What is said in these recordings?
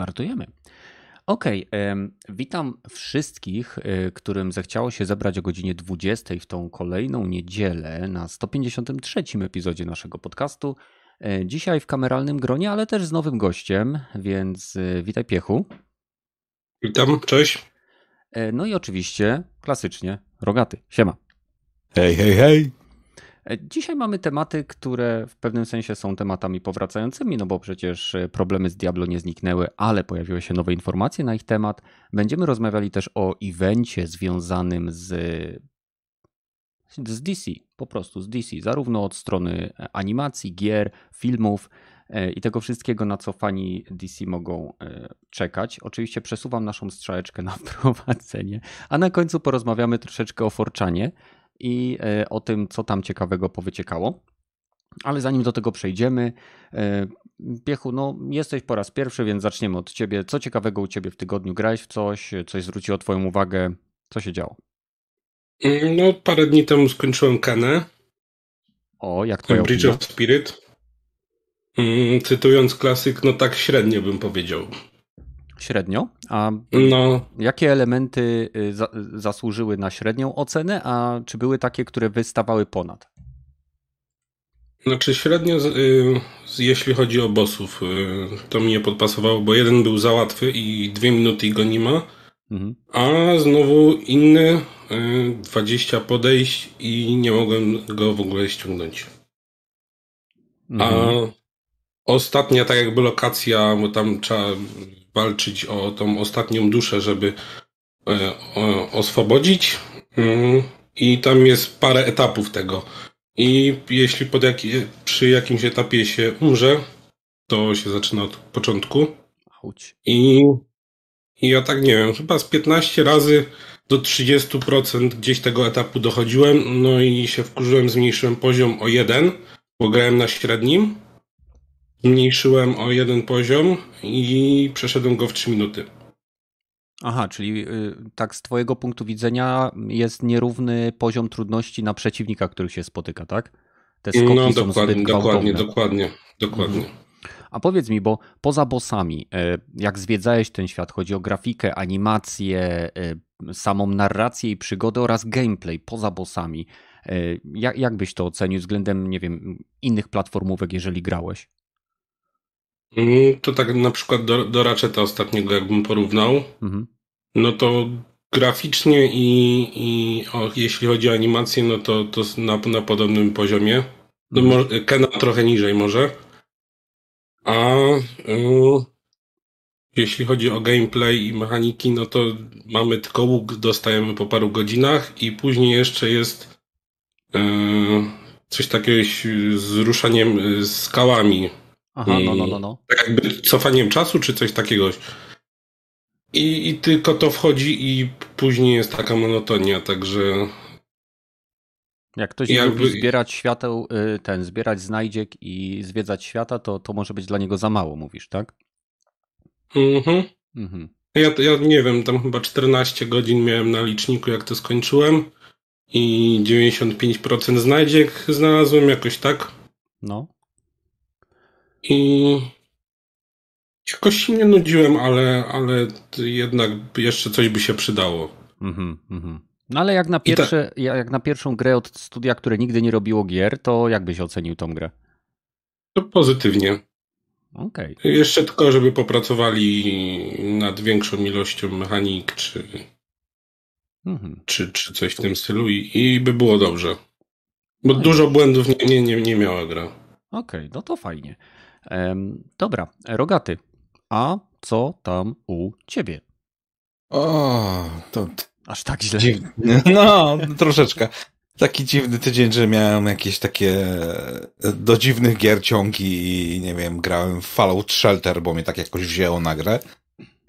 Startujemy. Okej, em, witam wszystkich, y, którym zechciało się zebrać o godzinie 20 w tą kolejną niedzielę na 153 epizodzie naszego podcastu. E, Dzisiaj w kameralnym gronie, ale też z nowym gościem, więc y, witaj Piechu. Witam, cześć. E, No i oczywiście, klasycznie, Rogaty. Siema. Hej, hej, hej. E, Dzisiaj mamy tematy, które w pewnym sensie są tematami powracającymi, no bo przecież e, problemy z Diablo nie zniknęły, ale pojawiły się nowe informacje na ich temat. Będziemy rozmawiali też o evencie związanym z, z DC, po prostu z DC, zarówno od strony e, animacji, gier, filmów i tego wszystkiego, na co fani DC mogą czekać. Oczywiście przesuwam naszą strzałeczkę na wprowadzenie, a na końcu porozmawiamy troszeczkę o Forczanie i e, o tym, co tam ciekawego powyciekało. Ale zanim do tego przejdziemy, e, Piechu, no jesteś po raz pierwszy, więc zaczniemy od ciebie. Co ciekawego u ciebie w tygodniu? Grałeś w coś? Coś zwróciło twoją uwagę? Co się działo? Mm, No, parę dni temu skończyłem Kenę, O, jak twoja Bridge opinia? of Spirit. Mm, Cytując klasyk, no tak średnio bym powiedział. Średnio. A No, jakie elementy y, za, zasłużyły na średnią ocenę, a czy były takie, które wystawały ponad? znaczy średnio, y, jeśli chodzi o bossów, y, to mi nie podpasowało, bo jeden był za łatwy i dwie minuty i go nie ma, Mhm. a znowu inny, y, 20 podejść i nie mogłem go w ogóle ściągnąć. A Mhm. ostatnia, tak jakby lokacja, bo tam trzeba walczyć o tą ostatnią duszę, żeby e, oswobodzić. Mm, I tam jest parę etapów tego. I jeśli pod jaki, przy jakimś etapie się umrze, to się zaczyna od początku. I, I ja tak nie wiem, chyba z 15 razy do 30% gdzieś tego etapu dochodziłem, no i się wkurzyłem, zmniejszyłem poziom o jeden, bo grałem na średnim. Zmniejszyłem o jeden poziom i przeszedłem go w 3 minuty. Aha, czyli y, tak z twojego punktu widzenia jest nierówny poziom trudności na przeciwnika, których się spotyka, tak? Te skoki No są dokładnie, zbyt dokładnie, dokładnie, dokładnie. A powiedz mi, bo poza bossami, e, jak zwiedzałeś ten świat, chodzi o grafikę, animację, e, samą narrację i przygodę oraz gameplay poza bossami. Jak, jak byś to ocenił względem, nie wiem, innych platformówek, jeżeli grałeś? Mm, To tak na przykład do, do Ratcheta ostatniego jakbym porównał, Mhm. no to graficznie i, i o, jeśli chodzi o animację, no to, to na, na podobnym poziomie. No, Mhm. Kena trochę niżej może. A y, jeśli chodzi o gameplay i mechaniki, no to mamy tylko łuk, dostajemy po paru godzinach i później jeszcze jest y, coś takiego z ruszaniem y, skałami. Aha, no, no, no, no. Tak jakby cofaniem czasu, czy coś takiego. I, I tylko to wchodzi i później jest taka monotonia, także Jak ktoś Jakby- lubi zbierać świateł, y, ten, zbierać znajdziek i zwiedzać świata, to, to może być dla niego za mało, mówisz, tak? mhm. Mhm. ja, ja nie wiem, tam chyba 14 godzin miałem na liczniku, jak to skończyłem i 95% znajdziek znalazłem jakoś tak No. I jakoś się nie nudziłem, ale, ale jednak jeszcze coś by się przydało. Mhm, mhm. No ale jak na, I ta- pierwsze, jak na pierwszą grę od studia, które nigdy nie robiło gier, to jak byś ocenił tą grę? To pozytywnie. Okej. Jeszcze tylko, żeby popracowali nad większą ilością mechanik, czy, Mhm. czy, czy coś w tym stylu i, i by było dobrze. Bo No dużo błędów nie, nie, nie, nie miała gra. Okej, no to fajnie. Dobra, Rogaty, a co tam u ciebie? O, to Aż tak źle. dziwny. No, troszeczkę. Taki dziwny tydzień, że miałem jakieś takie do dziwnych gier ciągi i nie wiem, grałem w Fallout Shelter, bo mnie tak jakoś wzięło na grę.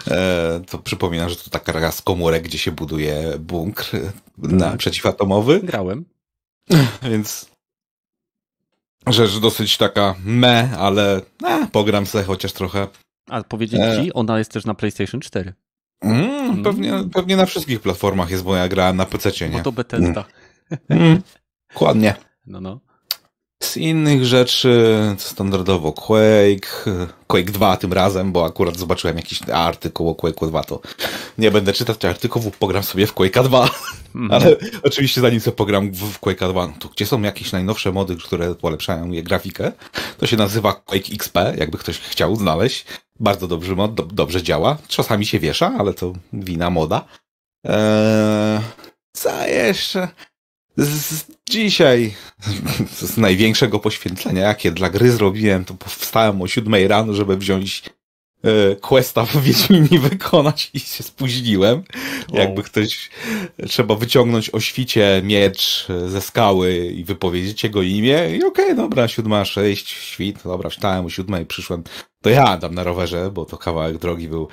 E, to przypomina, że to taka gra z komórek, gdzie się buduje bunkr na Tak. przeciwatomowy, Grałem. więc rzecz dosyć taka me, ale e, pogram sobie chociaż trochę. A powiedzieć E. ci, ona jest też na PlayStation 4. Mm, pewnie, Mm. pewnie na wszystkich platformach jest, bo ja grałem na PC, Bo nie? to Bethesda. Mm, dokładnie. No, no. Z innych rzeczy, standardowo Quake, Quake 2 tym razem, bo akurat zobaczyłem jakiś artykuł o Quake 2, to nie będę czytać artykułów, pogram sobie w Quake 2. Mhm. Ale oczywiście zanim sobie pogram w Quake 2, to gdzie są jakieś najnowsze mody, które polepszają je grafikę, to się nazywa Quake XP, jakby ktoś chciał znaleźć. Bardzo dobry mod, do, dobrze działa. Czasami się wiesza, ale to wina moda. Eee, co jeszcze? Z, dzisiaj z największego poświęcenia, jakie dla gry zrobiłem, to powstałem o siódmej rano, żeby wziąć e, questa w Wiedźminie wykonać i się spóźniłem. Wow. Jakby ktoś trzeba wyciągnąć o świcie miecz ze skały i wypowiedzieć jego imię i okej, okay, dobra, siódma, sześć, świt, dobra, wstałem o siódmej, przyszłem, to ja tam na rowerze, bo to kawałek drogi był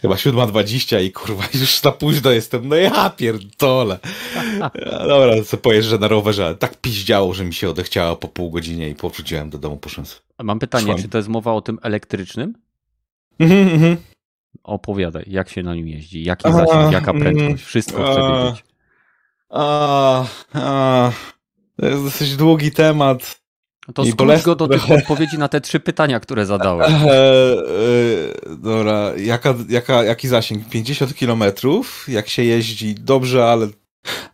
Chyba 7.20 i kurwa, już za późno jestem. No ja pierdolę. Dobra, co pojeżdżę na rowerze, ale tak piździało, że mi się odechciało po pół godzinie i powróciłem do domu, poszłem. Mam pytanie, Szłam. czy to jest mowa o tym elektrycznym? Mhm, mhm. Opowiadaj, jak się na nim jeździ, jaki zasięg, jaka prędkość, wszystko chcę wiedzieć. A, a, to jest dosyć długi temat. To skróć go do tych odpowiedzi na te trzy pytania, które zadałem. E, e, dobra, jaka, jaka, jaki zasięg? 50 kilometrów, jak się jeździ dobrze, ale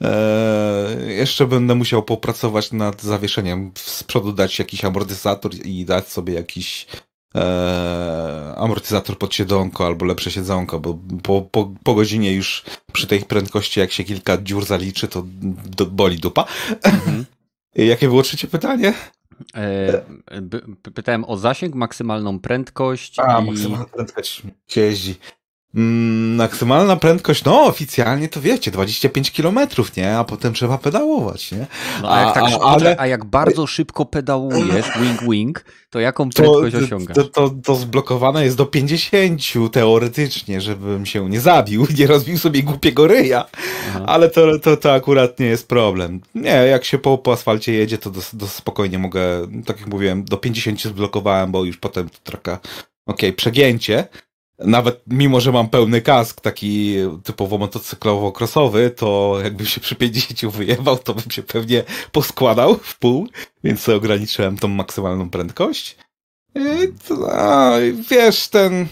e, jeszcze będę musiał popracować nad zawieszeniem. Z przodu dać jakiś amortyzator i dać sobie jakiś e, amortyzator pod siedzonko albo lepsze siedzonko, bo po, po, po godzinie już przy tej prędkości, jak się kilka dziur zaliczy, to do, boli dupa. Mhm. Jakie było trzecie pytanie? E, pytałem o zasięg, maksymalną prędkość. A, i... maksymalna prędkość jeździ. Mm, maksymalna prędkość, no oficjalnie to wiecie, 25 km, nie? A potem trzeba pedałować, nie? No, a, jak tak a, ale... a jak bardzo szybko pedałujesz, wing wing, to jaką prędkość to, osiągasz? To, to, to zblokowane jest do 50 teoretycznie, żebym się nie zabił, nie rozbił sobie głupiego ryja, Aha. ale to, to, to akurat nie jest problem. Nie, jak się po, po asfalcie jedzie, to do, do spokojnie mogę, tak jak mówiłem, do 50 zblokowałem, bo już potem to trochę, okej, okay, przegięcie, nawet mimo, że mam pełny kask, taki typowo motocyklowo-crossowy, to jakbym się przy 50 wyjebał, to bym się pewnie poskładał w pół, więc ograniczyłem tą maksymalną prędkość. I to, a, wiesz, ten...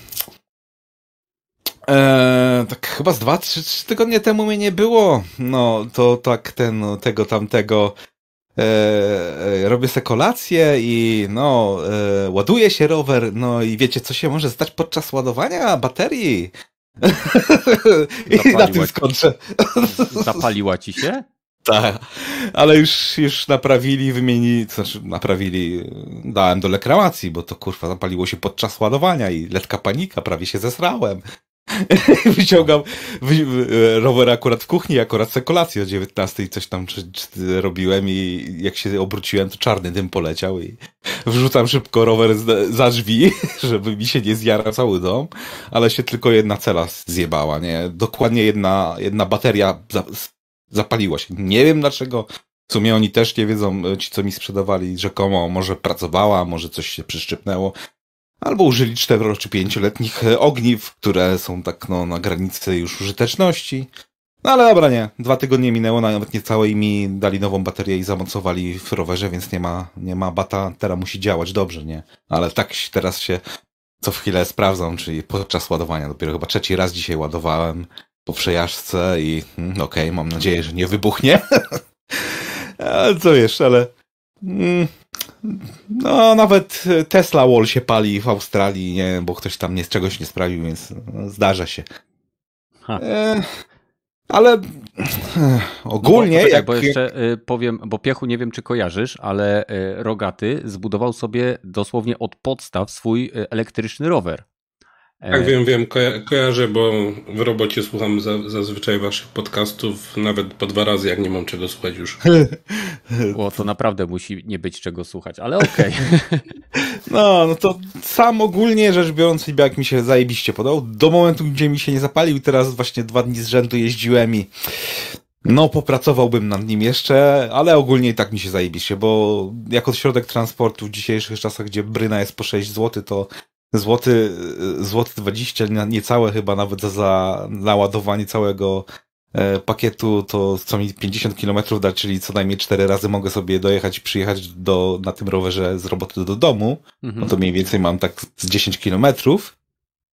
E, tak chyba z dwa, trzy, trzy tygodnie temu mnie nie było. No, to tak ten, tego tamtego E, e, robię se kolację i no, e, ładuje się rower, no i wiecie, co się może stać podczas ładowania baterii? I na tym skończę. Zapaliła ci się? Tak, ale już, już naprawili, wymienili, to znaczy naprawili, dałem do reklamacji, bo to kurwa zapaliło się podczas ładowania i letka panika, prawie się zesrałem. Wyciągam rower akurat w kuchni, akurat se kolację o 19 i coś tam czy, czy robiłem i jak się obróciłem, to czarny dym poleciał i wrzucam szybko rower za drzwi, żeby mi się nie zjarał cały dom, ale się tylko jedna cela zjebała, nie? Dokładnie jedna, jedna bateria zapaliła się. Nie wiem dlaczego. W sumie oni też nie wiedzą, ci co mi sprzedawali, rzekomo może pracowała, może coś się przyszczypnęło albo użyli 4 czy 5-letnich e, ogniw, które są tak no, na granicy już użyteczności. No ale dobra, nie. Dwa tygodnie minęło, nawet niecałe i mi dali nową baterię i zamocowali w rowerze, więc nie ma, nie ma bata, teraz musi działać dobrze, nie? Ale tak teraz się co chwilę sprawdzam, czyli podczas ładowania. Dopiero chyba trzeci raz dzisiaj ładowałem po przejażdżce i hmm, okej, okay, mam nadzieję, że nie wybuchnie. ale co jeszcze, ale mm, no, nawet Tesla Wall się pali w Australii, nie, bo ktoś tam nie, czegoś nie sprawił, więc no, zdarza się. E, ale e, ogólnie. No bo, jak... bo jeszcze y, powiem, bo Piechu nie wiem, czy kojarzysz, ale y, Rogaty zbudował sobie dosłownie od podstaw swój y, elektryczny rower. Tak, e, wiem, wiem, kojarzę, bo w robocie słucham zazwyczaj waszych podcastów nawet po dwa razy, jak nie mam czego słuchać już. O, to naprawdę musi nie być czego słuchać, ale okej. Okay. No, no to sam ogólnie rzecz biorąc, jak mi się zajebiście podał, do momentu, gdzie mi się nie zapalił, teraz właśnie dwa dni z rzędu jeździłem i no, popracowałbym nad nim jeszcze, ale ogólnie i tak mi się zajebiście, bo jako środek transportu w dzisiejszych czasach, gdzie bryna jest po 6 zł, to złoty, złoty 20, niecałe chyba nawet za naładowanie całego e, pakietu, to co mi 50 km da, czyli co najmniej 4 razy mogę sobie dojechać i przyjechać do, na tym rowerze z roboty do domu, mhm. no to mniej więcej mam tak z 10 kilometrów.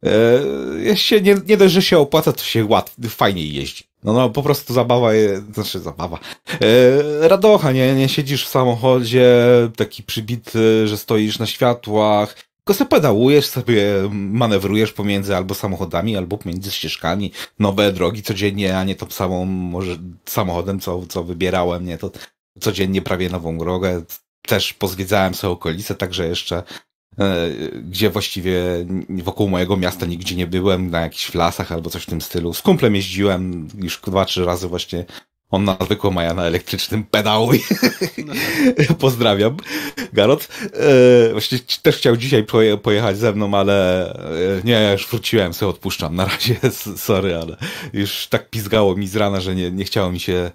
E, się, nie, nie dość, że się opłaca, to się łatwiej, fajniej jeździ. No, no, po prostu zabawa, znaczy zabawa. E, radocha, nie, nie siedzisz w samochodzie, taki przybity, że stoisz na światłach, tylko sobie pedałujesz, sobie manewrujesz pomiędzy albo samochodami, albo pomiędzy ścieżkami, nowe drogi codziennie, a nie tą samą, może samochodem, co, co wybierałem, nie, to codziennie prawie nową drogę. Też pozwiedzałem sobie okolice, także jeszcze E, gdzie właściwie wokół mojego miasta nigdzie nie byłem, na jakichś lasach albo coś w tym stylu. Z kumplem jeździłem już dwa, trzy razy właśnie. On na zwykłą, a ja na elektrycznym pedału. No. Pozdrawiam, Garot. E, właśnie też chciał dzisiaj pojechać ze mną, ale e, nie, już wróciłem, sobie odpuszczam. Na razie, sorry, ale już tak pizgało mi z rana, że nie, nie chciało mi się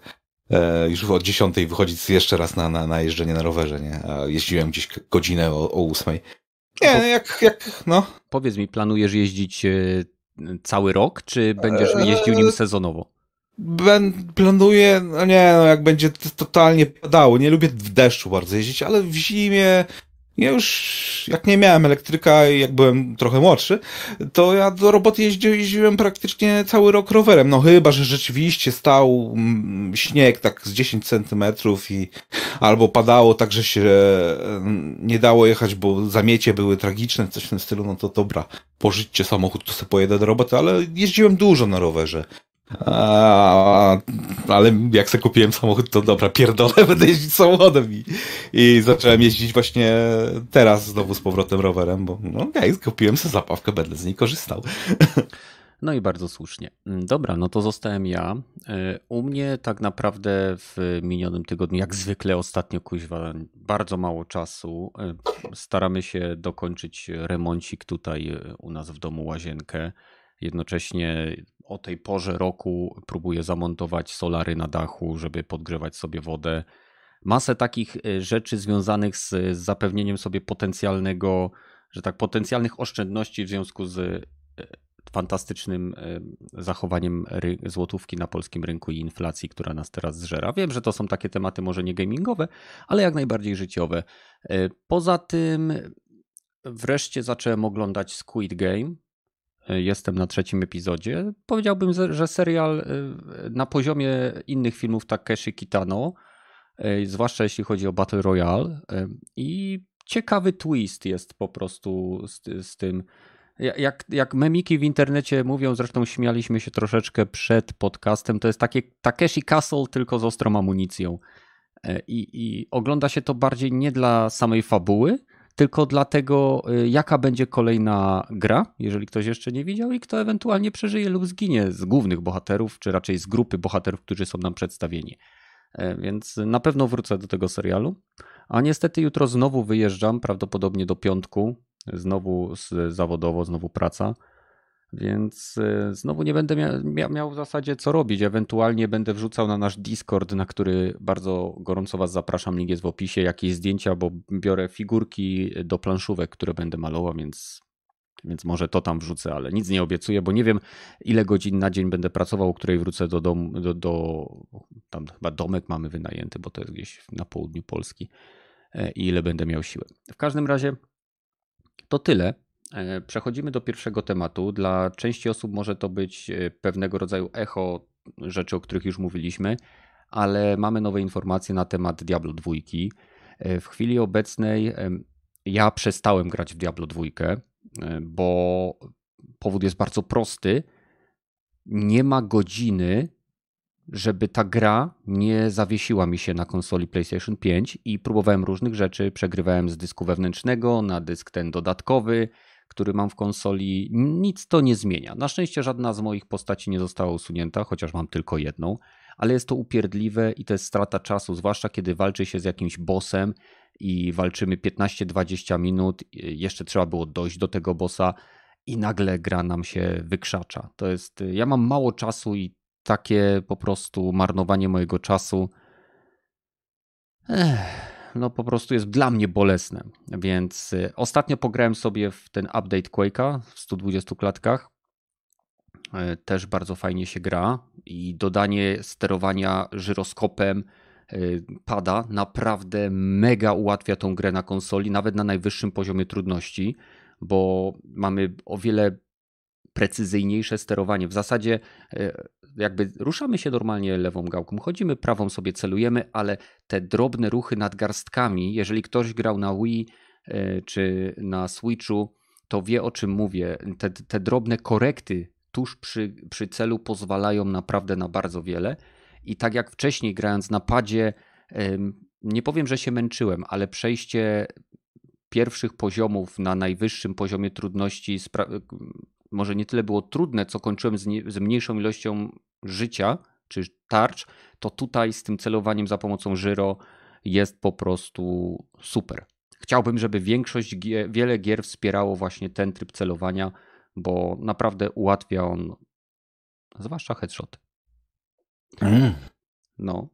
już od dziesiątej wychodzić jeszcze raz na, na, na jeżdżenie na rowerze, nie? A jeździłem gdzieś godzinę o, o ósmej. Nie, no jak, jak, no. Powiedz mi, planujesz jeździć e, cały rok, czy będziesz jeździł nim sezonowo? Ben, planuję, no nie, no jak będzie totalnie padało. Nie lubię w deszczu bardzo jeździć, ale w zimie ja już, jak nie miałem elektryka i jak byłem trochę młodszy, to ja do roboty jeździłem, jeździłem praktycznie cały rok rowerem. No chyba, że rzeczywiście stał mm, śnieg tak z 10 centymetrów i albo padało tak, że się mm, nie dało jechać, bo zamiecie były tragiczne, coś w tym stylu, no to dobra, pożyćcie samochód, to sobie pojedę do roboty, ale jeździłem dużo na rowerze. A, ale jak sobie kupiłem samochód, to dobra, pierdolę, będę jeździć samochodem i, i zacząłem jeździć właśnie teraz znowu z powrotem rowerem, bo no okej, okay, kupiłem sobie zapawkę, będę z niej korzystał. No i bardzo słusznie. Dobra, no to zostałem ja. E, u mnie tak naprawdę w minionym tygodniu, jak zwykle ostatnio kuźwa, bardzo mało czasu. E, staramy się dokończyć remoncik tutaj u nas w domu łazienkę. Jednocześnie o tej porze roku próbuję zamontować solary na dachu, żeby podgrzewać sobie wodę. Masę takich e, rzeczy związanych z zapewnieniem sobie potencjalnego, że tak, potencjalnych oszczędności w związku z e, fantastycznym e, zachowaniem złotówki na polskim rynku i inflacji, która nas teraz zżera. Wiem, że to są takie tematy może nie gamingowe, ale jak najbardziej życiowe. Poza tym wreszcie zacząłem oglądać Squid Game. Jestem na trzecim epizodzie. Powiedziałbym, że serial e, na poziomie innych filmów Takeshi Kitano, e, zwłaszcza jeśli chodzi o Battle Royale. I ciekawy twist jest po prostu z, z tym. Jak, jak memiki w internecie mówią, zresztą śmialiśmy się troszeczkę przed podcastem, to jest takie Takeshi Castle tylko z ostrą amunicją. I, I ogląda się to bardziej nie dla samej fabuły, tylko dlatego, y, jaka będzie kolejna gra, jeżeli ktoś jeszcze nie widział, i kto ewentualnie przeżyje lub zginie z głównych bohaterów, czy raczej z grupy bohaterów, którzy są nam przedstawieni. E, więc na pewno wrócę do tego serialu. A niestety jutro znowu wyjeżdżam, prawdopodobnie do piątku, znowu zawodowo, znowu praca. Więc e, znowu nie będę mia miał w zasadzie co robić. Ewentualnie będę wrzucał na nasz Discord, na który bardzo gorąco Was zapraszam. Link jest w opisie. Jakieś zdjęcia, bo biorę figurki do planszówek, które będę malował, więc, więc może to tam wrzucę, ale nic nie obiecuję, bo nie wiem, ile godzin na dzień będę pracował, o której wrócę do domu. Do, do, tam chyba domek mamy wynajęty, bo to jest gdzieś na południu Polski. E, I ile będę miał siłę. W każdym razie to tyle. E, przechodzimy do pierwszego tematu. Dla części osób może to być e, pewnego rodzaju echo rzeczy, o których już mówiliśmy, ale mamy nowe informacje na temat Diablo 2. E, w chwili obecnej ja przestałem grać w Diablo 2, bo powód jest bardzo prosty. Nie ma godziny, żeby ta gra nie zawiesiła mi się na konsoli PlayStation 5 i próbowałem różnych rzeczy. Przegrywałem z dysku wewnętrznego na dysk ten dodatkowy który mam w konsoli, nic to nie zmienia. Na szczęście żadna z moich postaci nie została usunięta, chociaż mam tylko jedną, ale jest to upierdliwe i to jest strata czasu, zwłaszcza kiedy walczy się z jakimś bossem i walczymy 15-20 minut, jeszcze trzeba było dojść do tego bossa i nagle gra nam się wykrzacza. To jest, ja mam mało czasu i takie po prostu marnowanie mojego czasu. Ech no po prostu jest dla mnie bolesne. Więc y, ostatnio pograłem sobie w ten update Quake'a w 120 klatkach e, też bardzo fajnie się gra i dodanie sterowania żyroskopem e, pada naprawdę mega ułatwia tą grę na konsoli, nawet na najwyższym poziomie trudności, bo mamy o wiele precyzyjniejsze sterowanie. W zasadzie e, jakby ruszamy się normalnie lewą gałką, chodzimy prawą sobie celujemy, ale te drobne ruchy nad garstkami, jeżeli ktoś grał na Wii czy na Switchu, to wie o czym mówię. Te, te drobne korekty tuż przy, przy celu pozwalają naprawdę na bardzo wiele. I tak jak wcześniej grając na padzie, nie powiem, że się męczyłem, ale przejście pierwszych poziomów na najwyższym poziomie trudności może nie tyle było trudne, co kończyłem z, nie, z mniejszą ilością życia czy tarcz, to tutaj z tym celowaniem za pomocą żyro jest po prostu super. Chciałbym, żeby większość, wiele gier wspierało właśnie ten tryb celowania, bo naprawdę ułatwia on, zwłaszcza headshot. Mm. No,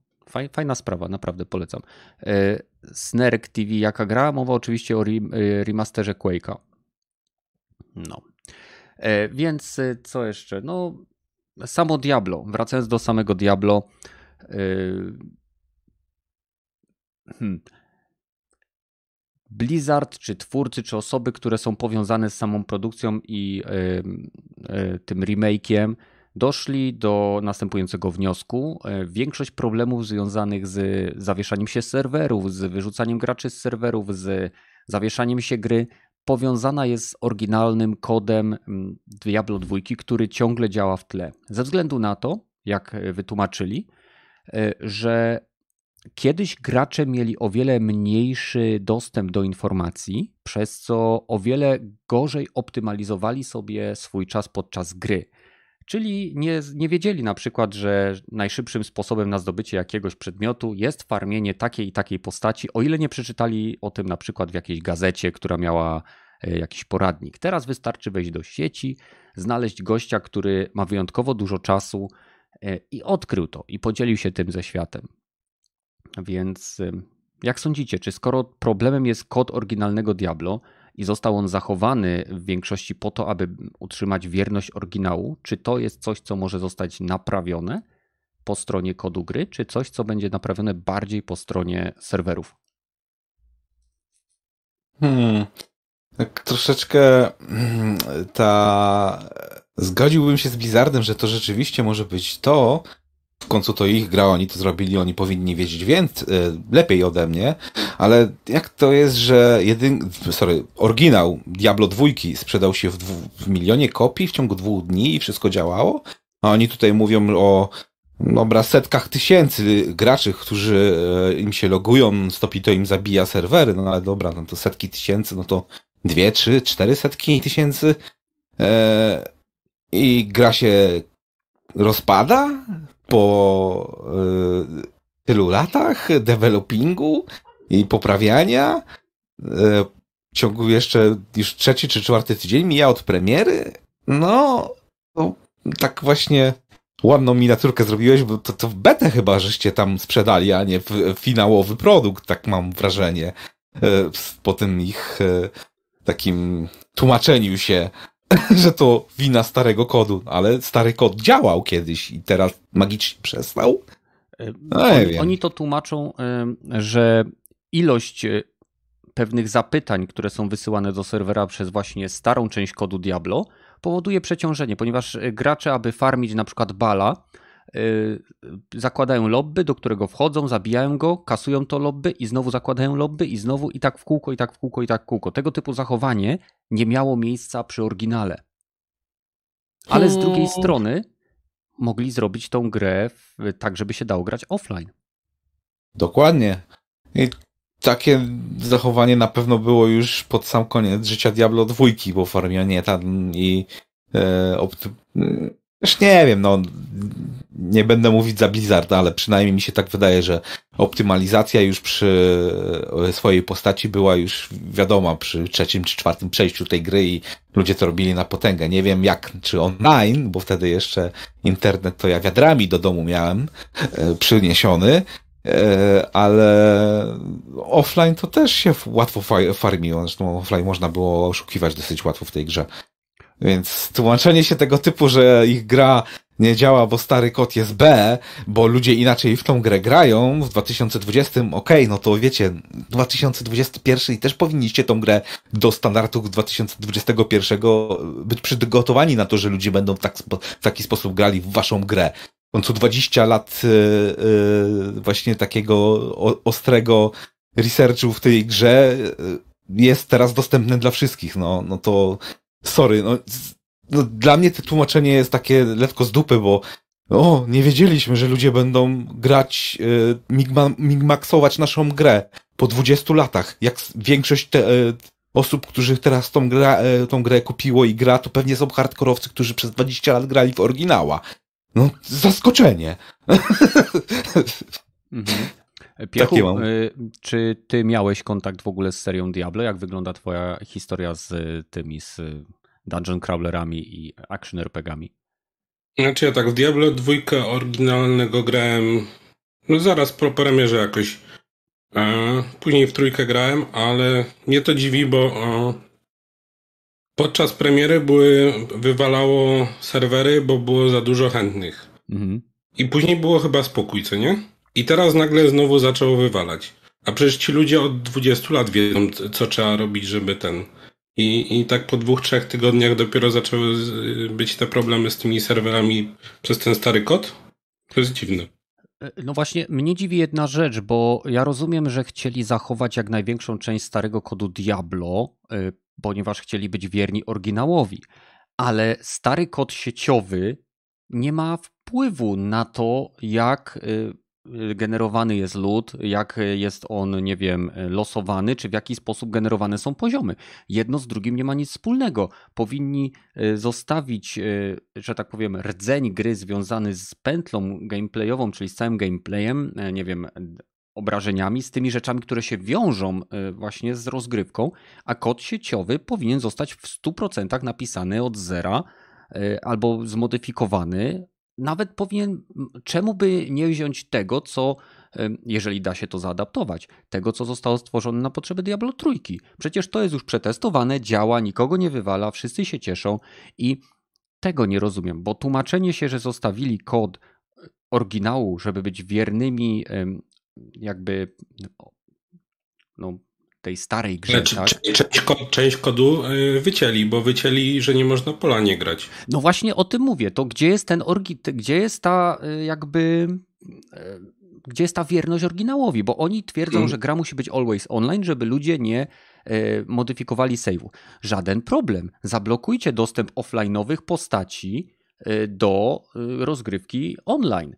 fajna sprawa, naprawdę polecam. E, Snerk TV, jaka gra? Mowa oczywiście o e, remasterze Quake'a. No. E, więc co jeszcze? No, samo Diablo. Wracając do samego Diablo. Hmm. Blizzard, czy twórcy, czy osoby, które są powiązane z samą produkcją i tym remake'iem, doszli do następującego wniosku. E, większość problemów związanych z zawieszaniem się serwerów, z wyrzucaniem graczy z serwerów, z zawieszaniem się gry powiązana jest z oryginalnym kodem Diablo 2, który ciągle działa w tle. Ze względu na to, jak wytłumaczyli, że Kiedyś gracze mieli o wiele mniejszy dostęp do informacji, przez co o wiele gorzej optymalizowali sobie swój czas podczas gry. Czyli nie, nie wiedzieli na przykład, że najszybszym sposobem na zdobycie jakiegoś przedmiotu jest farmienie takiej i takiej postaci, o ile nie przeczytali o tym na przykład w jakiejś gazecie, która miała e, jakiś poradnik. Teraz wystarczy wejść do sieci, znaleźć gościa, który ma wyjątkowo dużo czasu e, i odkrył to i podzielił się tym ze światem. Więc jak sądzicie, czy skoro problemem jest kod oryginalnego Diablo i został on zachowany w większości po to, aby utrzymać wierność oryginału, czy to jest coś, co może zostać naprawione po stronie kodu gry, czy coś, co będzie naprawione bardziej po stronie serwerów? Hmm. Tak troszeczkę hmm, ta. Zgodziłbym się z Blizzardem, że to rzeczywiście może być to, w końcu to ich gra, oni to zrobili, oni powinni wiedzieć więcej, lepiej ode mnie, ale jak to jest, że jedyn, sorry, oryginał Diablo 2 sprzedał się w, dwu, w milionie kopii w ciągu dwóch dni i wszystko działało, a oni tutaj mówią o dobra, setkach tysięcy graczy, którzy e, im się logują, stopi to im zabija serwery, no ale dobra, no to setki tysięcy, no to dwie, trzy, cztery setki tysięcy e, i gra się rozpada? po y, tylu latach developingu i poprawiania, y, w ciągu jeszcze już trzeci czy czwarty tydzień mija od premiery, no, no tak właśnie ładną miniaturkę zrobiłeś, bo to, to w betę chyba żeście tam sprzedali, a nie w finałowy produkt, tak mam wrażenie, y, po tym ich takim tłumaczeniu się że to wina starego kodu, ale stary kod działał kiedyś i teraz magicznie przestał. No, oni, oni to tłumaczą, że ilość e, pewnych zapytań, które są wysyłane do serwera przez właśnie starą część kodu Diablo, powoduje przeciążenie, ponieważ e, gracze, aby farmić na przykład bala, zakładają lobby, do którego wchodzą, zabijają go, kasują to lobby i znowu zakładają lobby i znowu i tak w kółko, i tak w kółko, i tak w kółko. Tego typu zachowanie nie miało miejsca przy oryginale. Ale z drugiej hmm. strony mogli zrobić tą grę tak, żeby się dało grać offline. Dokładnie. I takie zachowanie na pewno było już pod sam koniec życia Diablo 2, bo farmianie tam i e, już nie wiem, no nie będę mówić za Blizzard, ale przynajmniej mi się tak wydaje, że optymalizacja już przy e, swojej postaci była już wiadoma przy trzecim czy czwartym przejściu tej gry i ludzie to robili na potęgę. Nie wiem jak, czy online, bo wtedy jeszcze internet to ja wiadrami do domu miałem e, przyniesiony, e, ale offline to też się łatwo farmiło. Zresztą offline można było oszukiwać dosyć łatwo w tej grze. Więc tłumaczenie się tego typu, że ich gra nie działa, bo stary kod jest B, bo ludzie inaczej w tą grę grają w 2020, okej, okay, no to wiecie, 2021 i też powinniście tą grę do standardów 2021 być przygotowani na to, że ludzie będą tak, w taki sposób grali w waszą grę. W końcu 20 lat yy, yy, właśnie takiego o, ostrego researchu w tej grze yy, jest teraz dostępne dla wszystkich, no, no to sorry, no no, dla mnie to tłumaczenie jest takie lekko z dupy, bo o, nie wiedzieliśmy, że ludzie będą grać, y, migma, migmaxować naszą grę po 20 latach. Jak większość te, y, osób, którzy teraz tą, gra, y, tą grę kupiło i gra, to pewnie są hardkorowcy, którzy przez 20 lat grali w oryginała. No, zaskoczenie. Mhm. Piechu, czy ty miałeś kontakt w ogóle z serią Diablo? Jak wygląda twoja historia z tymi, z dungeon crawlerami i action RPGami? Znaczy ja tak w Diablo 2 oryginalnego grałem no zaraz po premierze jakoś. E, później w trójkę grałem, ale mnie to dziwi, bo e, podczas premiery były, wywalało serwery, bo było za dużo chętnych. Mhm. I później było chyba spokój, co nie? I teraz nagle znowu zaczęło wywalać. A przecież ci ludzie od 20 lat wiedzą, co trzeba robić, żeby ten i, I tak po dwóch, trzech tygodniach dopiero zaczęły być te problemy z tymi serwerami przez ten stary kod? To jest dziwne. E, no właśnie, mnie dziwi jedna rzecz, bo ja rozumiem, że chcieli zachować jak największą część starego kodu Diablo, e, ponieważ chcieli być wierni oryginałowi, ale stary kod sieciowy nie ma wpływu na to, jak Y, generowany jest lód, jak jest on, nie wiem, losowany, czy w jaki sposób generowane są poziomy. Jedno z drugim nie ma nic wspólnego. Powinni y, zostawić, y, że tak powiem, rdzeń gry związany z pętlą gameplayową, czyli z całym gameplayem, e, nie wiem, obrażeniami, z tymi rzeczami, które się wiążą właśnie z rozgrywką, a kod sieciowy powinien zostać w 100% napisany od zera albo zmodyfikowany nawet powinien, czemu by nie wziąć tego, co, jeżeli da się to zaadaptować, tego, co zostało stworzone na potrzeby Diablo Trójki. Przecież to jest już przetestowane, działa, nikogo nie wywala, wszyscy się cieszą i tego nie rozumiem, bo tłumaczenie się, że zostawili kod oryginału, żeby być wiernymi jakby no, tej starej grze. Znaczy, tak? część, część, kodu y, wycięli, bo wycięli, że nie można pola nie grać. No właśnie o tym mówię. To gdzie jest ten orgi, gdzie jest ta y, jakby y, gdzie jest ta wierność oryginałowi, bo oni twierdzą, mm. że gra musi być always online, żeby ludzie nie modyfikowali save'u. Żaden problem. Zablokujcie dostęp offline'owych postaci do rozgrywki online.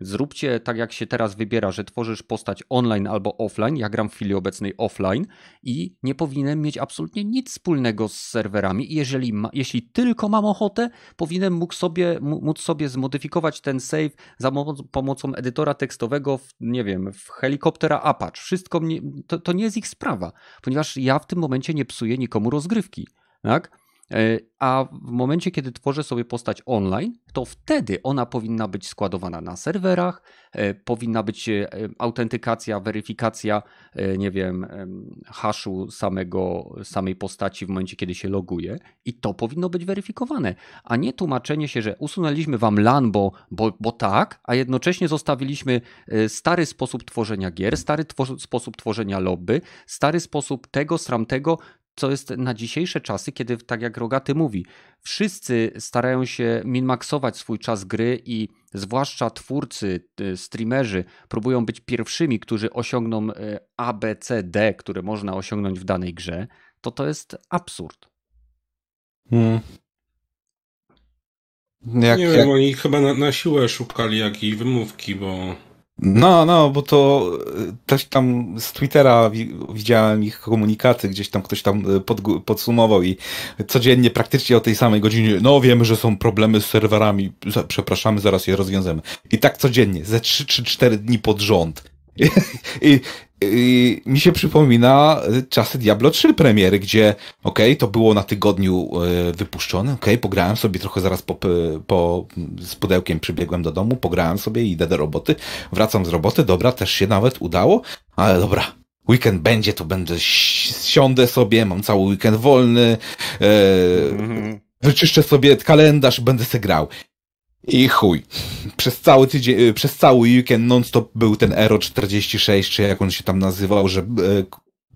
Zróbcie tak, jak się teraz wybiera, że tworzysz postać online albo offline. Ja gram w chwili obecnej offline i nie powinienem mieć absolutnie nic wspólnego z serwerami. Jeżeli, ma, jeśli tylko mam ochotę, powinienem mógł sobie, móc sobie zmodyfikować ten save za pomocą edytora tekstowego, w, nie wiem, w helikoptera Apache. Wszystko mnie, to, to nie jest ich sprawa, ponieważ ja w tym momencie nie psuję nikomu rozgrywki. Tak? E, a w momencie, kiedy tworzę sobie postać online, to wtedy ona powinna być składowana na serwerach, e, powinna być e, autentykacja, weryfikacja, nie wiem, haszu samego, samej postaci w momencie, kiedy się loguje i to powinno być weryfikowane, a nie tłumaczenie się, że usunęliśmy wam LAN, bo, bo, bo tak, a jednocześnie zostawiliśmy stary sposób tworzenia gier, stary sposób tworzenia lobby, stary sposób tego, sramtego, co jest na dzisiejsze czasy, kiedy, tak jak Rogaty mówi, wszyscy starają się minmaksować swój czas gry i zwłaszcza twórcy, y, streamerzy próbują być pierwszymi, którzy osiągną y, A, B, C, D, które można osiągnąć w danej grze, to to jest absurd. Hmm. Jak, nie jak... wiem, oni chyba na, na siłę szukali jakiejś wymówki, bo no, no, bo to e, też tam z Twittera widziałem ich komunikaty, gdzieś tam ktoś tam e, pod, podsumował i codziennie praktycznie o tej samej godzinie, no wiemy, że są problemy z serwerami, przepraszamy, zaraz je rozwiążemy. I tak codziennie, ze 3 czy 4 dni pod rząd. I, mi się przypomina czasy Diablo 3 premiery, gdzie okej, okay, to było na tygodniu y, wypuszczone, okej, okay, pograłem sobie trochę zaraz po, po, z pudełkiem przybiegłem do domu, pograłem sobie i idę do roboty, wracam z roboty, dobra, też się nawet udało, ale dobra, weekend będzie, to będę siądę sobie, mam cały weekend wolny, wyczyszczę sobie kalendarz, będę se grał. I chuj. Przez cały tydzień, y, przez cały weekend non-stop był ten Ero 46, czy jak on się tam nazywał, że e,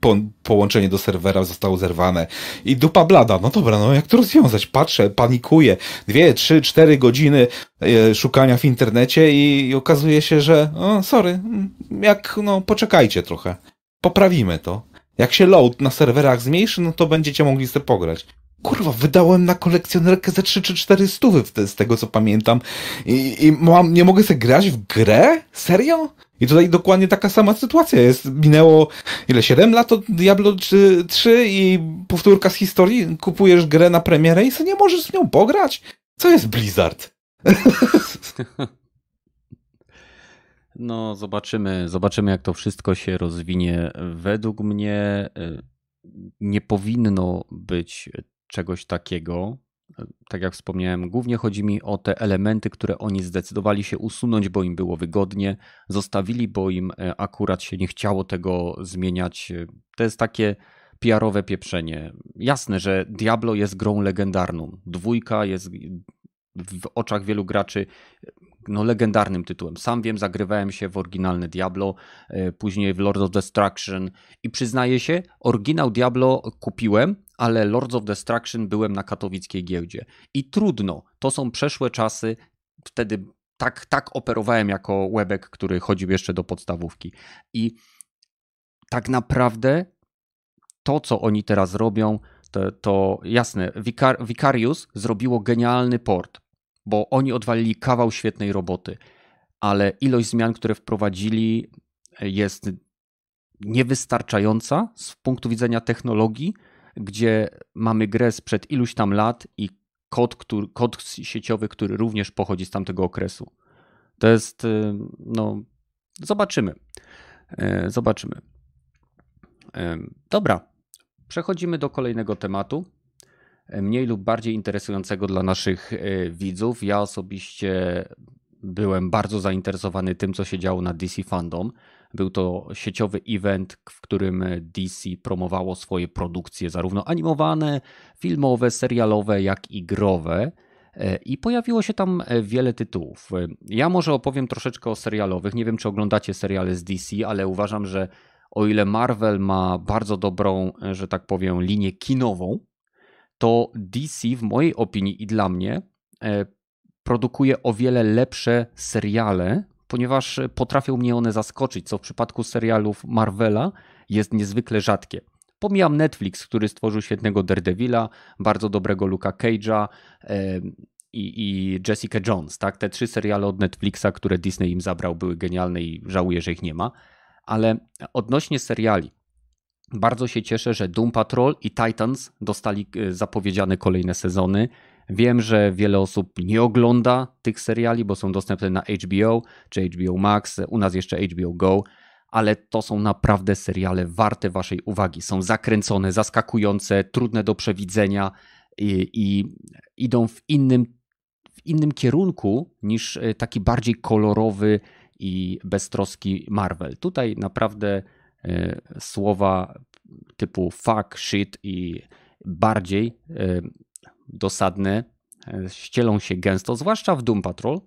po, połączenie do serwera zostało zerwane. I dupa blada. No dobra, no jak to rozwiązać? Patrzę, panikuję. Dwie, trzy, cztery godziny e, szukania w internecie i, i okazuje się, że o, sorry, mm, jak, no poczekajcie trochę. Poprawimy to. Jak się load na serwerach zmniejszy, no to będziecie mogli sobie pograć. Kurwa, wydałem na kolekcjonerkę ze 3 czy 4 stówy z tego co pamiętam. I, i mam, nie mogę sobie grać w grę? Serio? I tutaj dokładnie taka sama sytuacja jest. Minęło ile? 7 lat od Diablo 3, 3 i powtórka z historii. Kupujesz grę na premierę i sobie nie możesz z nią pograć? Co jest Blizzard? No, zobaczymy, zobaczymy, jak to wszystko się rozwinie. Według mnie y, nie powinno być czegoś takiego. Tak jak wspomniałem, głównie chodzi mi o te elementy, które oni zdecydowali się usunąć, bo im było wygodnie, zostawili, bo im e, akurat się nie chciało tego zmieniać. To jest takie PR-owe pieprzenie. Jasne, że Diablo jest grą legendarną. Dwójka jest w oczach wielu graczy no, legendarnym tytułem. Sam wiem, zagrywałem się w oryginalne Diablo, e, później w Lord of Destruction i przyznaję się, oryginał Diablo kupiłem, ale Lords of Destruction byłem na katowickiej giełdzie. I trudno, to są przeszłe czasy, wtedy tak, tak operowałem jako webek, który chodził jeszcze do podstawówki. I tak naprawdę to, co oni teraz robią, to, to jasne, Vicar Vicarius zrobiło genialny port bo oni odwalili kawał świetnej roboty, ale ilość zmian, które wprowadzili, jest niewystarczająca z punktu widzenia technologii, gdzie mamy grę sprzed iluś tam lat i kod, który, kod sieciowy, który również pochodzi z tamtego okresu. To jest, y, no, zobaczymy. E, zobaczymy. E, dobra, przechodzimy do kolejnego tematu mniej lub bardziej interesującego dla naszych widzów. Ja osobiście byłem bardzo zainteresowany tym, co się działo na DC Fandom. Był to sieciowy event, w którym DC promowało swoje produkcje, zarówno animowane, filmowe, serialowe, jak i growe. E, I pojawiło się tam e, wiele tytułów. Ja może opowiem troszeczkę o serialowych. Nie wiem, czy oglądacie seriale z DC, ale uważam, że o ile Marvel ma bardzo dobrą, że tak powiem, linię kinową, to DC w mojej opinii i dla mnie e, produkuje o wiele lepsze seriale, ponieważ potrafią mnie one zaskoczyć, co w przypadku serialów Marvela jest niezwykle rzadkie. Pomijam Netflix, który stworzył świetnego Daredevila, bardzo dobrego Luka Cage'a e, i, i Jessica Jones. Tak? Te trzy seriale od Netflixa, które Disney im zabrał, były genialne i żałuję, że ich nie ma. Ale odnośnie seriali, bardzo się cieszę, że Doom Patrol i Titans dostali e, zapowiedziane kolejne sezony. Wiem, że wiele osób nie ogląda tych seriali, bo są dostępne na HBO czy HBO Max, u nas jeszcze HBO Go, ale to są naprawdę seriale warte Waszej uwagi. Są zakręcone, zaskakujące, trudne do przewidzenia i, i idą w innym, w innym kierunku niż e, taki bardziej kolorowy i beztroski Marvel. Tutaj naprawdę E, słowa typu fuck, shit i bardziej e, dosadne e, ścielą się gęsto, zwłaszcza w Doom Patrol.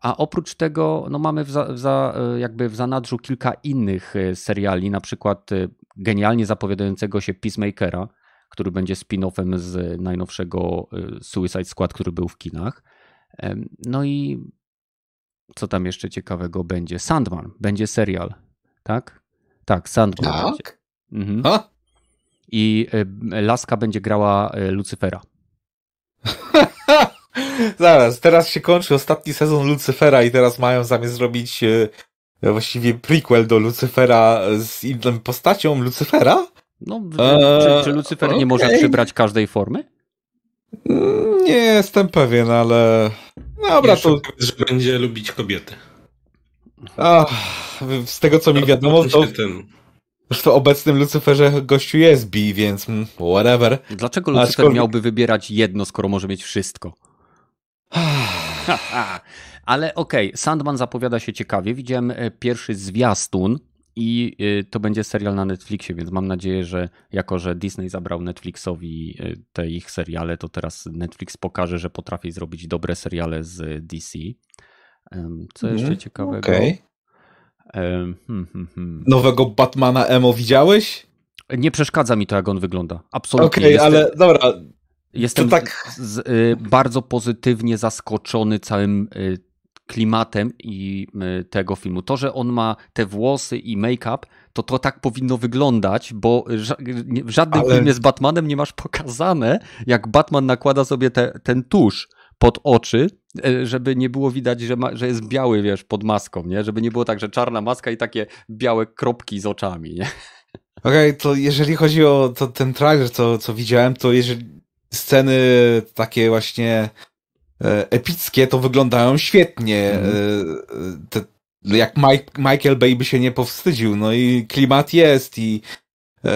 A oprócz tego no mamy w, za, w za, jakby w zanadrzu kilka innych seriali, na przykład genialnie zapowiadającego się Peacemakera, który będzie spin-offem z najnowszego Suicide Squad, który był w kinach. No i co tam jeszcze ciekawego będzie? Sandman, będzie serial, tak? Tak, Sandman. Tak? Mhm. I Laska będzie grała Lucyfera. Zaraz, teraz się kończy ostatni sezon Lucyfera i teraz mają zamiast zrobić y, właściwie prequel do Lucyfera z inną postacią Lucyfera? No, eee, czy, czy Lucyfer okay. nie może przybrać każdej formy? Mm, nie jestem pewien, ale dobra, to... że będzie lubić kobiety. Ach, z tego co mi wiadomo, to... Ten... w obecnym Lucyferze gościu jest bi, więc mm, whatever. Dlaczego Lucyfer Aczkolwiek... miałby wybierać jedno, skoro może mieć wszystko? Ale okej, okay, Sandman zapowiada się ciekawie. Widziałem e, pierwszy zwiastun I y, to będzie serial na Netflixie, więc mam nadzieję, że jako, że Disney zabrał Netflixowi y, te ich seriale, to teraz Netflix pokaże, że potrafi zrobić dobre seriale z DC. Co jeszcze mm, ciekawego? Okay. Hmm, hmm, hmm. Nowego Batmana Emo widziałeś? Nie przeszkadza mi to, jak on wygląda. Absolutnie. Okej, okay, ale dobra. Jestem tak... z, y, bardzo pozytywnie zaskoczony całym y, klimatem i y, tego filmu. To, że on ma te włosy i make-up, to to tak powinno wyglądać, bo w żadnym Ale... filmie z Batmanem nie masz pokazane, jak Batman nakłada sobie te, ten tusz pod oczy, e, żeby nie było widać, że, ma, że jest biały, wiesz, pod maską, nie? Żeby nie było tak, że czarna maska i takie białe kropki z oczami, nie? Okej, okay, to jeżeli chodzi o to, ten trailer, co, co widziałem, to jeżeli sceny takie właśnie E, epickie, to wyglądają świetnie. Mm. Te, jak Mike, Michael Bay by się nie powstydził. No i klimat jest i e,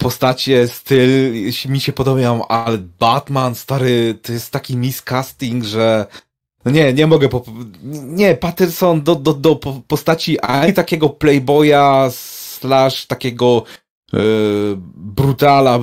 postacie, styl mi się podobają, ale Batman, stary, to jest taki miscasting, że no nie, nie mogę. Po... Nie, Patterson do, do, do postaci ani takiego playboya slash takiego E, brutala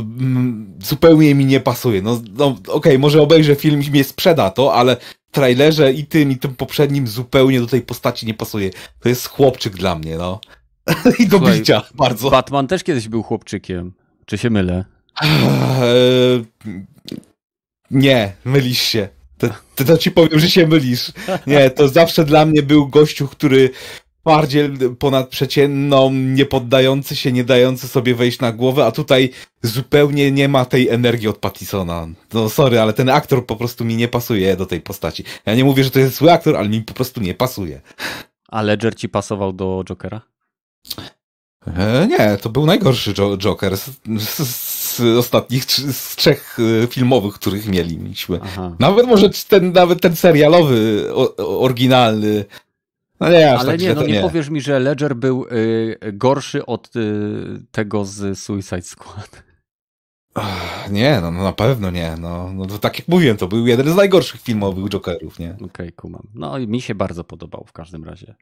zupełnie mi nie pasuje. No, no okej, okay, może obejrzę film i mnie sprzeda to, ale w trailerze i tym, i tym poprzednim zupełnie do tej postaci nie pasuje. To jest chłopczyk dla mnie, no. I do Słuchaj, bicia, bardzo. Batman też kiedyś był chłopczykiem. Czy się mylę? E, nie, mylisz się. To, to, to, ci powiem, że się mylisz. Nie, to zawsze dla mnie był gościu, który bardziej ponadprzeciętną, nie poddający się, nie dający sobie wejść na głowę, a tutaj zupełnie nie ma tej energii od Pattisona. No sorry, ale ten aktor po prostu mi nie pasuje do tej postaci. Ja nie mówię, że to jest zły aktor, ale mi po prostu nie pasuje. A Ledger ci pasował do Jokera? E, nie, to był najgorszy jo Joker z, z, z ostatnich z trzech e, filmowych, których mieliśmy. Aha. Nawet może ten, nawet ten serialowy, oryginalny, no nie, Ale tak nie, no nie, nie, powiesz mi, że Ledger był y, gorszy od y, tego z Suicide Squad. Nie, no, no, na pewno nie. No, no to tak jak mówiłem, to był jeden z najgorszych filmowych Jokerów, nie? Okej, okay, kumam. No mi się bardzo podobał w każdym razie.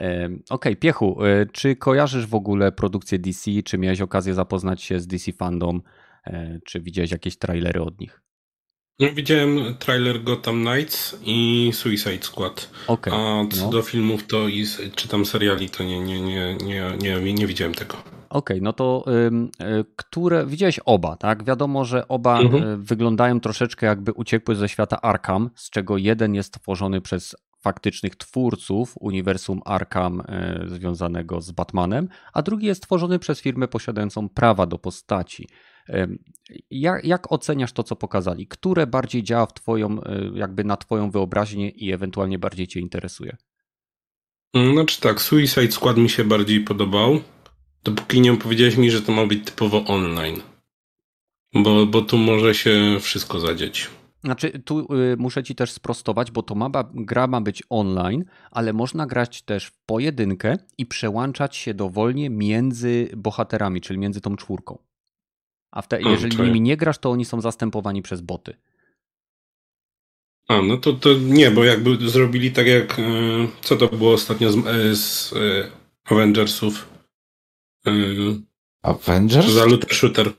E, Okej, okay, Piechu, y, czy kojarzysz w ogóle produkcję DC? Czy miałeś okazję zapoznać się z DC Fandom? E, czy widziałeś jakieś trailery od nich? No, widziałem trailer Gotham Knights i Suicide Squad. Okay, A co no. do filmów to i, czy tam seriali, to nie, nie, nie, nie, nie, nie widziałem tego. Okej, okay, no to y, które. Widziałeś oba, tak? Wiadomo, że oba mhm. Y, wyglądają troszeczkę jakby uciekły ze świata Arkham, z czego jeden jest tworzony przez faktycznych twórców uniwersum Arkham y, związanego z Batmanem, a drugi jest tworzony przez firmę posiadającą prawa do postaci. Jak, jak, oceniasz to, co pokazali? Które bardziej działa w twoją, e, jakby na twoją wyobraźnię i ewentualnie bardziej cię interesuje? Znaczy tak, Suicide Squad mi się bardziej podobał, dopóki nie powiedziałeś mi, że to ma być typowo online. Bo, bo tu może się wszystko zadzieć. Znaczy, tu y, muszę ci też sprostować, bo to ma, gra ma być online, ale można grać też w pojedynkę i przełączać się dowolnie między bohaterami, czyli między tą czwórką. A te, jeżeli nimi nie grasz, to oni są zastępowani przez boty. A, no to, to nie, bo jakby zrobili tak jak. E, co to było ostatnio z, e, z e, Avengersów? Avengers? Za looter shooter.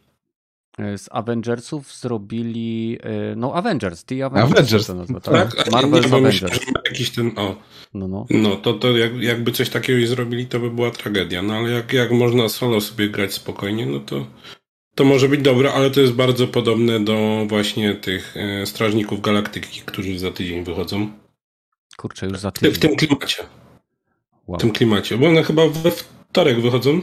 Z Avengersów zrobili. No, Avengers, The Avengers. Avengers. To nazwa, tak? tak? Marvel nie, Avengers. Myślę, jakiś ten. O. No, no. no to, to jak, jakby coś takiego zrobili, to by była tragedia. No ale jak, jak można solo sobie grać spokojnie, no to to może być dobre, ale to jest bardzo podobne do właśnie tych e, Strażników Galaktyki, którzy za tydzień wychodzą. Kurczę, już za tydzień. W tym klimacie. Wow. W tym klimacie, bo one chyba we wtorek wychodzą.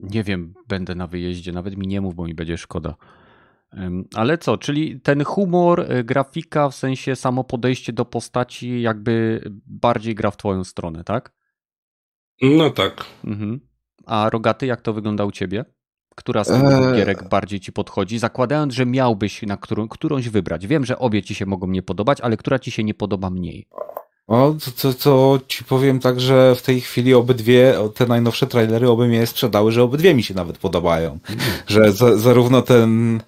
Nie wiem, będę na wyjeździe, nawet mi nie mów, bo mi będzie szkoda. Ale co, czyli ten humor, e, grafika, w sensie samo podejście do postaci jakby bardziej gra w twoją stronę, tak? No tak. Mhm. A Rogaty, jak to wygląda u ciebie? Która z tych eee... gierek bardziej ci podchodzi, zakładając, że miałbyś na którą, którąś wybrać. Wiem, że obie ci się mogą nie podobać, ale która ci się nie podoba mniej? O, to, to, to ci powiem tak, że w tej chwili obydwie, te najnowsze trailery oby mnie sprzedały, że obydwie mi się nawet podobają. Mm. Że za, zarówno ten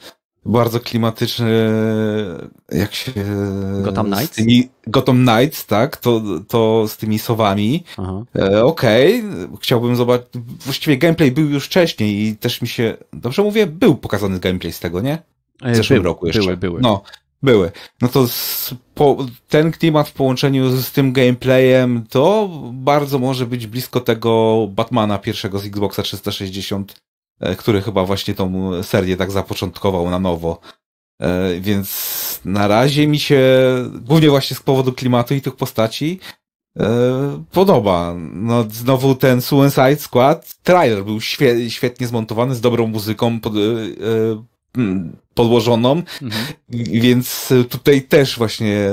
bardzo klimatyczny, jak się... Gotham Knights? Tymi, Gotham Knights, tak, to, to z tymi sowami. E, Okej, okay. chciałbym zobaczyć, właściwie gameplay był już wcześniej i też mi się, dobrze mówię, był pokazany gameplay z tego, nie? W zeszłym były, roku jeszcze. Były, były. No, były. No to z, po, ten klimat w połączeniu z tym gameplayem to bardzo może być blisko tego Batmana pierwszego z Xboxa 360 E, który chyba właśnie tą serię tak zapoczątkował na nowo. E, więc na razie mi się, głównie właśnie z powodu klimatu i tych postaci, e, podoba. No, znowu ten Suicide Squad, trailer był świe świetnie zmontowany, z dobrą muzyką pod, podłożoną, mhm. więc tutaj też właśnie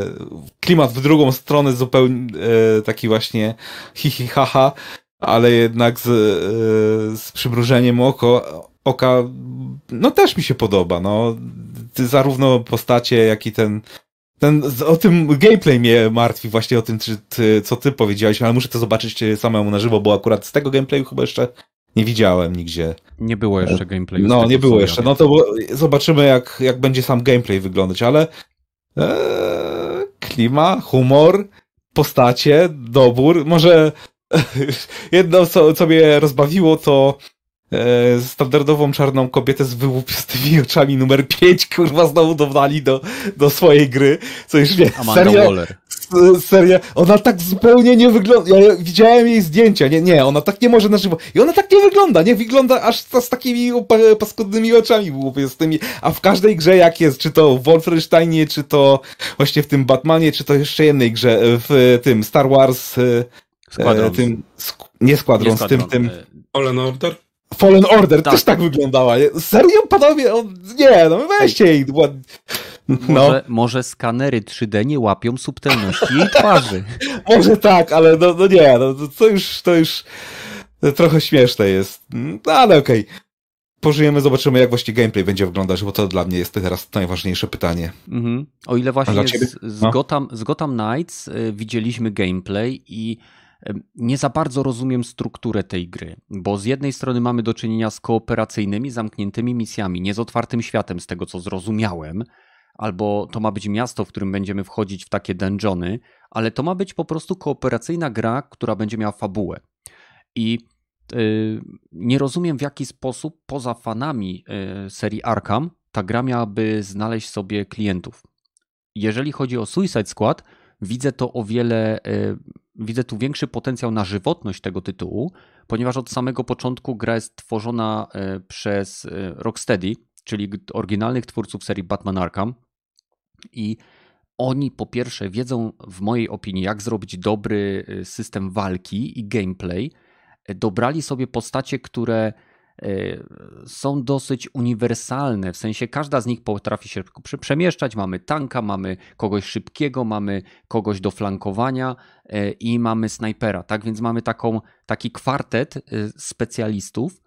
klimat w drugą stronę zupełnie taki właśnie hi hi ha ha, ale jednak z, e, z przymrużeniem oko, oka, no też mi się podoba, no. Zarówno postacie, jak i ten, ten, o tym gameplay mnie martwi, właśnie o tym, czy, ty, co ty powiedziałeś, ale muszę to zobaczyć samemu na żywo, bo akurat z tego gameplayu chyba jeszcze nie widziałem nigdzie. Nie było jeszcze gameplayu. No, nie było jeszcze. No to zobaczymy, jak, jak będzie sam gameplay wyglądać, ale ee, klima, humor, postacie, dobór, może Jedno, co, co mnie rozbawiło, to e, standardową czarną kobietę z wyłupistymi oczami numer 5, kurwa, znowu dodali do, do swojej gry. Co już wie, Amanda serio, Waller. Serio, ona tak zupełnie nie wygląda. Ja widziałem jej zdjęcia. Nie, nie, ona tak nie może na żywo. I ona tak nie wygląda. Nie wygląda aż z, z takimi paskudnymi oczami wyłupistymi. A w każdej grze, jak jest, czy to w Wolfensteinie, czy to właśnie w tym Batmanie, czy to jeszcze jednej grze, w tym Star Wars e, Squadron. E, tym, sk nie Squadron, z tym, tym... E, Fallen Order? Fallen Order tak. też tak wyglądała. Serio, panowie? O, nie, no weźcie ich. No. Może, może skanery 3D nie łapią subtelności jej twarzy. może tak, ale no, no nie, no, to już, to już trochę śmieszne jest. No ale okej. Okay. Pożyjemy, zobaczymy, jak właśnie gameplay będzie wyglądać, bo to dla mnie jest teraz najważniejsze pytanie. Mhm. O ile właśnie z, z, no. Gotham, z Gotham Knights y, widzieliśmy gameplay i nie za bardzo rozumiem strukturę tej gry, bo z jednej strony mamy do czynienia z kooperacyjnymi, zamkniętymi misjami, nie z otwartym światem, z tego co zrozumiałem, albo to ma być miasto, w którym będziemy wchodzić w takie dungeony, ale to ma być po prostu kooperacyjna gra, która będzie miała fabułę. I yy, nie rozumiem w jaki sposób poza fanami yy, serii Arkham ta gra miałaby znaleźć sobie klientów. Jeżeli chodzi o Suicide Squad, widzę to o wiele yy, widzę tu większy potencjał na żywotność tego tytułu, ponieważ od samego początku gra jest tworzona przez Rocksteady, czyli oryginalnych twórców serii Batman Arkham. I oni po pierwsze wiedzą, w mojej opinii, jak zrobić dobry e, system walki i gameplay. Dobrali sobie postacie, które Y, są dosyć uniwersalne, w sensie każda z nich potrafi się przemieszczać. Mamy tanka, mamy kogoś szybkiego, mamy kogoś do flankowania y, i mamy snajpera. Tak więc mamy taką, taki kwartet y, specjalistów,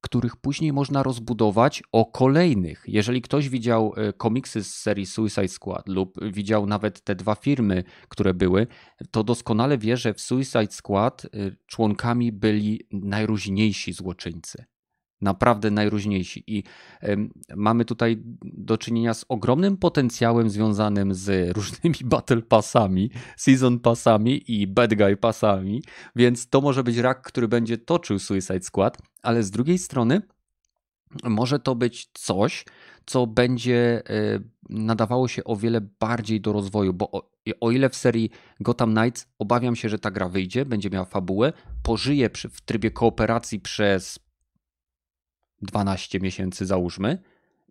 których później można rozbudować o kolejnych. Jeżeli ktoś widział komiksy z serii Suicide Squad lub widział nawet te dwa firmy, które były, to doskonale wie, że w Suicide Squad członkami byli najróżniejsi złoczyńcy naprawdę najróżniejsi. I mamy tutaj do czynienia z ogromnym potencjałem związanym z różnymi battle passami, season passami i bad guy passami, więc to może być rak, który będzie toczył Suicide Squad, ale z drugiej strony może to być coś, co będzie e, nadawało się o wiele bardziej do rozwoju, bo o, o, ile w serii Gotham Knights obawiam się, że ta gra wyjdzie, będzie miała fabułę, pożyje przy, w trybie kooperacji przez 12 miesięcy załóżmy,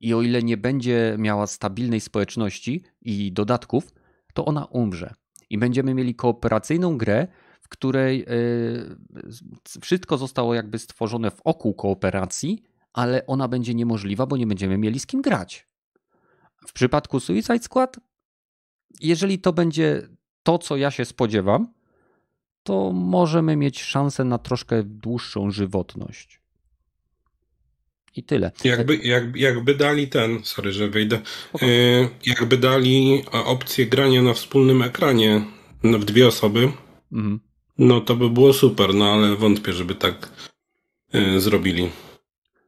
i o ile nie będzie miała stabilnej społeczności i dodatków, to ona umrze. I będziemy mieli kooperacyjną grę, w której yy, wszystko zostało jakby stworzone w oku kooperacji, ale ona będzie niemożliwa, bo nie będziemy mieli z kim grać. W przypadku Suicide Squad, jeżeli to będzie to, co ja się spodziewam, to możemy mieć szansę na troszkę dłuższą żywotność. I tyle. Jakby, jak, jakby dali ten, sorry, że wyjdę, yy, jakby dali opcję grania na wspólnym ekranie w dwie osoby, mhm. No to by było super, no ale wątpię, żeby tak yy, zrobili.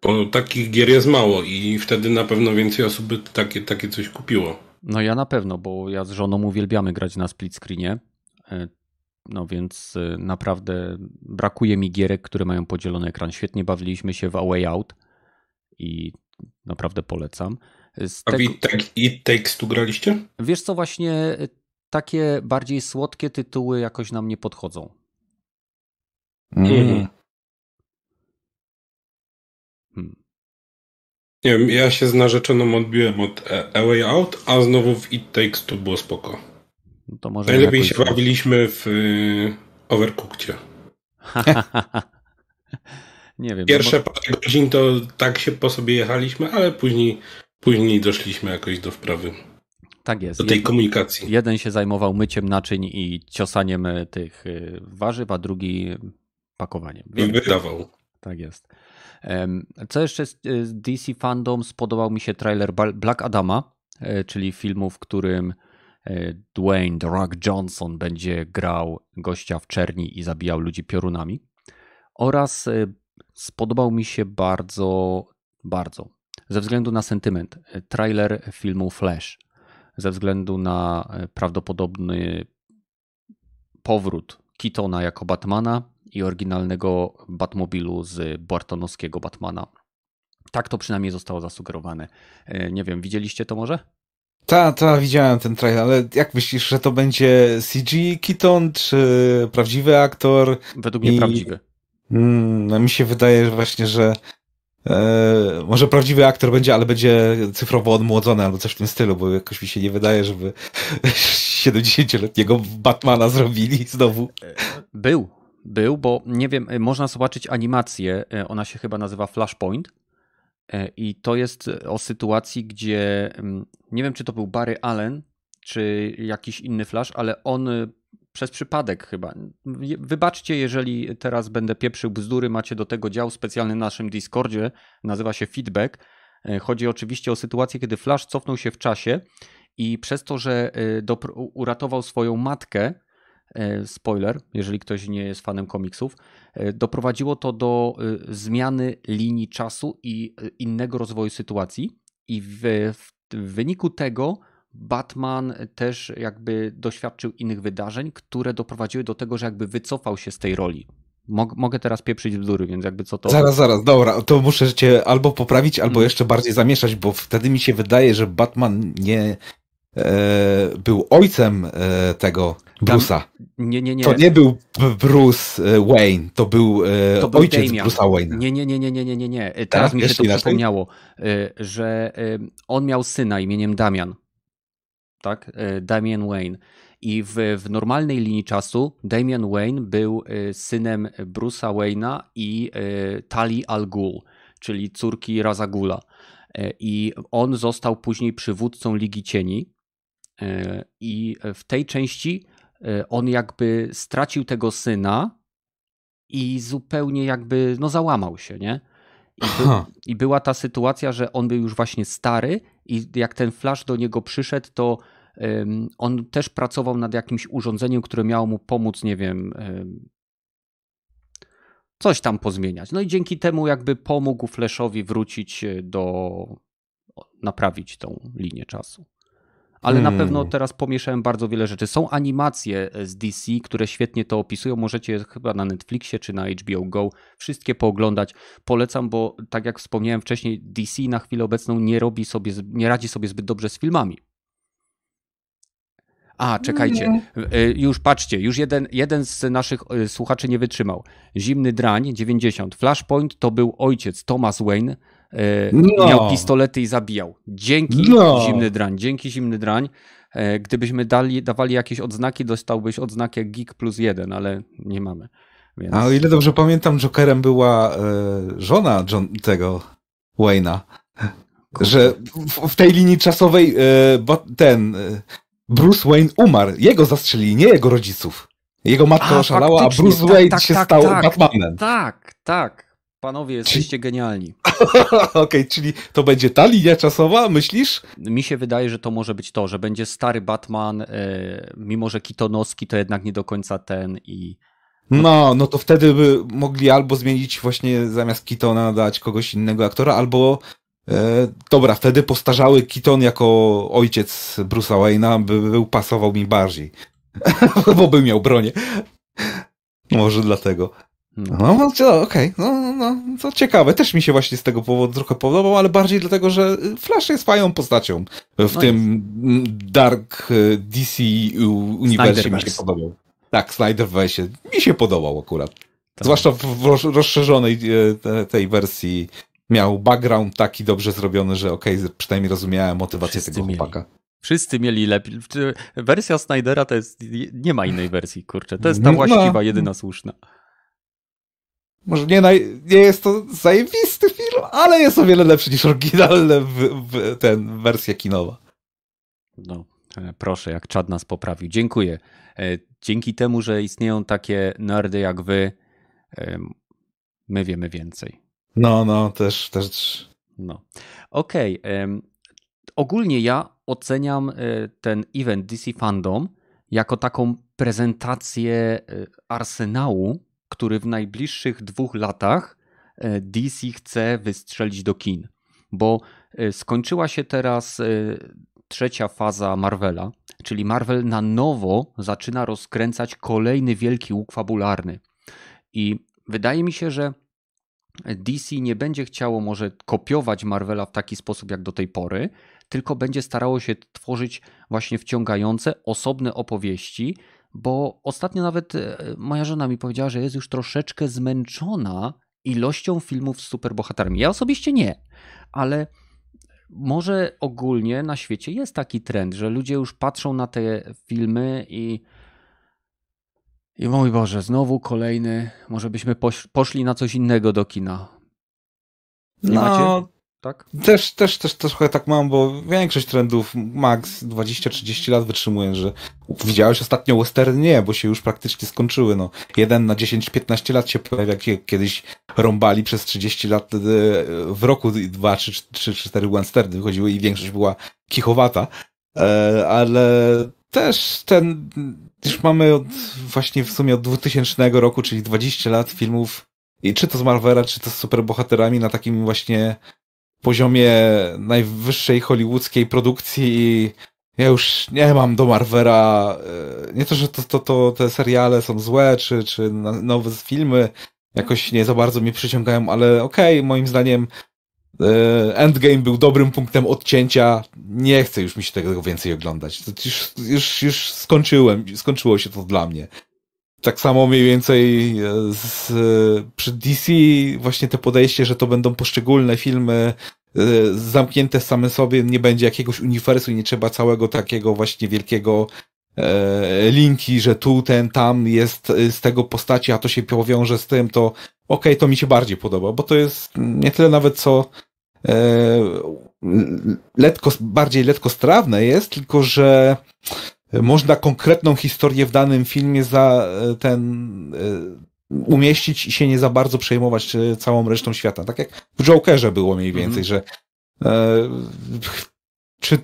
Bo takich gier jest mało i wtedy na pewno więcej osób by takie, takie coś kupiło. No ja na pewno, bo ja z żoną uwielbiamy grać na split screenie. E, no więc e, naprawdę brakuje mi gierek, które mają podzielony ekran. Świetnie bawiliśmy się w A Way Out i naprawdę polecam. Z A tego... It Takes Two graliście? Wiesz co, właśnie e, takie bardziej słodkie tytuły jakoś nam nie podchodzą. Mm. Hmm. Nie wiem, ja się z narzeczoną odbiłem od A Way Out, a znowu w It Takes Two było spoko. No to może Najlepiej się bawiliśmy w y, Overcookcie. nie wiem. Pierwsze no bo... parę godzin to tak się po sobie jechaliśmy, ale później, później doszliśmy jakoś do wprawy. Tak jest. Do tej komunikacji. Jeden się zajmował myciem naczyń i ciosaniem e, tych e, warzyw, a drugi pakowaniem. I wydawał. Tak jest. Co jeszcze z DC Fandom? Spodobał mi się trailer Black Adama, e, czyli filmu, w którym Dwayne The Rock Johnson będzie grał gościa w czerni i zabijał ludzi piorunami. Oraz spodobał mi się bardzo, bardzo, ze względu na sentyment, trailer filmu Flash ze względu na e, prawdopodobny powrót Keatona jako Batmana i oryginalnego Batmobilu z Bartonowskiego Batmana. Tak to przynajmniej zostało zasugerowane. E, nie wiem, widzieliście to może? Tak, tak, widziałem ten trailer, ale jak myślisz, że to będzie CG Keaton, czy prawdziwy aktor? Według mnie I... prawdziwy. Mm, no mi się wydaje że właśnie, że E, może prawdziwy aktor będzie, ale będzie cyfrowo odmłodzony albo coś w tym stylu, bo jakoś mi się nie wydaje, żeby 70-letniego Batmana zrobili znowu. Był, był, bo nie wiem, można zobaczyć animację, e, ona się chyba nazywa Flashpoint e, i to jest o sytuacji, gdzie mm, nie wiem, czy to był Barry Allen, czy jakiś inny Flash, ale on przez przypadek chyba. Wybaczcie, jeżeli teraz będę pieprzył bzdury, macie do tego dział specjalny na naszym Discordzie, nazywa się Feedback. E, chodzi oczywiście o sytuację, kiedy Flash cofnął się w czasie i przez to, że e, uratował swoją matkę, e, spoiler, jeżeli ktoś nie jest fanem komiksów, doprowadziło to do zmiany linii czasu i innego rozwoju sytuacji i w, w wyniku tego Batman też jakby doświadczył innych wydarzeń, które doprowadziły do tego, że jakby wycofał się z tej roli. Mog mogę teraz pieprzyć bzdury, więc jakby co to... Zaraz, zaraz, dobra, to muszę cię albo poprawić, albo hmm. jeszcze bardziej zamieszać, bo wtedy mi się wydaje, że Batman nie e, był ojcem e, tego Bruce'a. Nie, nie, nie. To nie był Bruce e, Wayne, to był, e, to był ojciec Damian. Bruce'a Wayne. Nie, nie, nie, nie, nie, nie, nie, nie. Teraz tak? mi się to przypomniało, e, że on miał syna imieniem Damian tak? E, Damian Wayne. I w, w normalnej linii czasu Damian Wayne był e, synem Bruce'a Wayne'a i e, Tali Al Ghul, czyli córki Razagula. I on został później przywódcą Ligi Cieni. I w tej części on jakby stracił tego syna i zupełnie jakby no załamał się, nie? I, by, I, była ta sytuacja, że on był już właśnie stary i jak ten flash do niego przyszedł, to um, on też pracował nad jakimś urządzeniem, które miało mu pomóc, nie wiem, um, coś tam pozmieniać. No i dzięki temu jakby pomógł Flashowi wrócić e, do, naprawić tą linię czasu. Ale hmm. na pewno teraz pomieszałem bardzo wiele rzeczy. Są animacje z DC, które świetnie to opisują. Możecie chyba na Netflixie czy na HBO Go wszystkie pooglądać. Polecam, bo tak jak wspomniałem wcześniej, DC na chwilę obecną nie robi sobie, nie radzi sobie zbyt dobrze z filmami. A, czekajcie, y, już patrzcie, już jeden, jeden z naszych y, słuchaczy nie wytrzymał. Zimny Drań 90. Flashpoint to był ojciec Thomas Wayne. Y, no. Miał pistolety i zabijał. Dzięki no. Zimny Drań, dzięki Zimny Drań. Gdybyśmy dali, dawali jakieś odznaki, dostałbyś odznakę jak Geek plus jeden, ale nie mamy. Więc... A o ile dobrze pamiętam, Jokerem była e, żona John, tego Wayne'a. Że w, w, tej linii czasowej e, ten e, Bruce Wayne umarł. Jego zastrzelili, nie jego rodziców. Jego matka a, oszalała, a Bruce tak, Wayne tak, się tak, stał tak, Batmanem. Tak, tak. Panowie, jesteście czyli... genialni. Okej, okay, czyli to będzie ta linia czasowa, myślisz? Mi się wydaje, że to może być to, że będzie stary Batman, e, mimo że Kitonowski to jednak nie do końca ten i No, no to wtedy by mogli albo zmienić właśnie zamiast Kitona dać kogoś innego aktora, albo e, dobra, wtedy postarzały Keaton jako ojciec Bruce'a Wayne'a by był pasował mi bardziej. Bo by miał bronię. Może dlatego. No. No, no okej, okay. no, no, to ciekawe. Też mi się właśnie z tego powodu trochę podobał, ale bardziej dlatego, że Flash jest fajną postacią w No tym Dark e, DC uniwersum mi się podobał. Tak, Snyderverse. Mi się podobał akurat. Tak. Zwłaszcza w, w roz- rozszerzonej e, te, tej wersji miał background taki dobrze zrobiony, że okej, przynajmniej rozumiałem motywację Wszyscy tego mieli. chłopaka. Wszyscy mieli lepiej. Wersja Snydera to jest. Nie ma innej wersji, kurczę. To jest ta No. właściwa, jedyna słuszna. Może nie, naj, nie jest to zajebisty film, ale jest o wiele lepszy niż oryginalne w, w, ten wersja kinowa. No, e, proszę, jak czad nas poprawił. Dziękuję. E, Dzięki temu, że istnieją takie nerdy jak wy, my wiemy więcej. No, no, też, też. No. Okej. em, ogólnie ja oceniam e, ten event DC Fandom jako taką prezentację arsenału, który w najbliższych dwóch latach e, DC chce wystrzelić do kin. Bo e, skończyła się teraz e, trzecia faza Marvela, czyli Marvel na nowo zaczyna rozkręcać kolejny wielki łuk fabularny. I wydaje mi się, że DC nie będzie chciało może kopiować Marvela w taki sposób jak do tej pory, tylko będzie starało się tworzyć właśnie wciągające, osobne opowieści, bo ostatnio nawet e, moja żona mi powiedziała, że jest już troszeczkę zmęczona ilością filmów z superbohaterami. Ja osobiście nie, ale może ogólnie na świecie jest taki trend, że ludzie już patrzą na te filmy i i mój Boże, znowu kolejny, może byśmy poszli na coś innego do kina. Nie no, macie? Tak? Też, też, też trochę tak mam, bo większość trendów max 20-30 lat wytrzymuje, że widziałeś ostatnio western? Nie, bo się już praktycznie skończyły. No. Jeden na 10-15 lat się pojawia, kie- kiedyś rąbali przez 30 lat e, w roku dwa czy trzy, cztery westerny wychodziły i większość była kichowata. E, Ale też ten, już mamy od, właśnie w sumie od 2000 roku, czyli 20 lat filmów i czy to z Marvela, czy to z superbohaterami na takim właśnie poziomie najwyższej hollywoodzkiej produkcji ja już nie mam do Marvela, e, nie to, że to, to, to te seriale są złe, czy, czy nowe filmy jakoś nie za bardzo mnie przyciągają, ale okej, moim zdaniem e, Endgame był dobrym punktem odcięcia, nie chcę już mi się tego więcej oglądać. Już, już, już skończyłem, skończyło się to dla mnie. Tak samo mniej więcej e, z, e, przy DC właśnie te podejście, że to będą poszczególne filmy e, zamknięte same sobie, nie będzie jakiegoś uniwersum, nie trzeba całego takiego właśnie wielkiego linki, że tu, ten, tam jest z tego postaci, a to się powiąże z tym, to okej, to mi się bardziej podoba, bo to jest nie tyle nawet co e, letko, bardziej letkostrawne jest, tylko że można konkretną historię w danym filmie za e, ten e, umieścić i się nie za bardzo przejmować e, całą resztą świata. Tak jak w Jokerze było mniej więcej, że e, czy,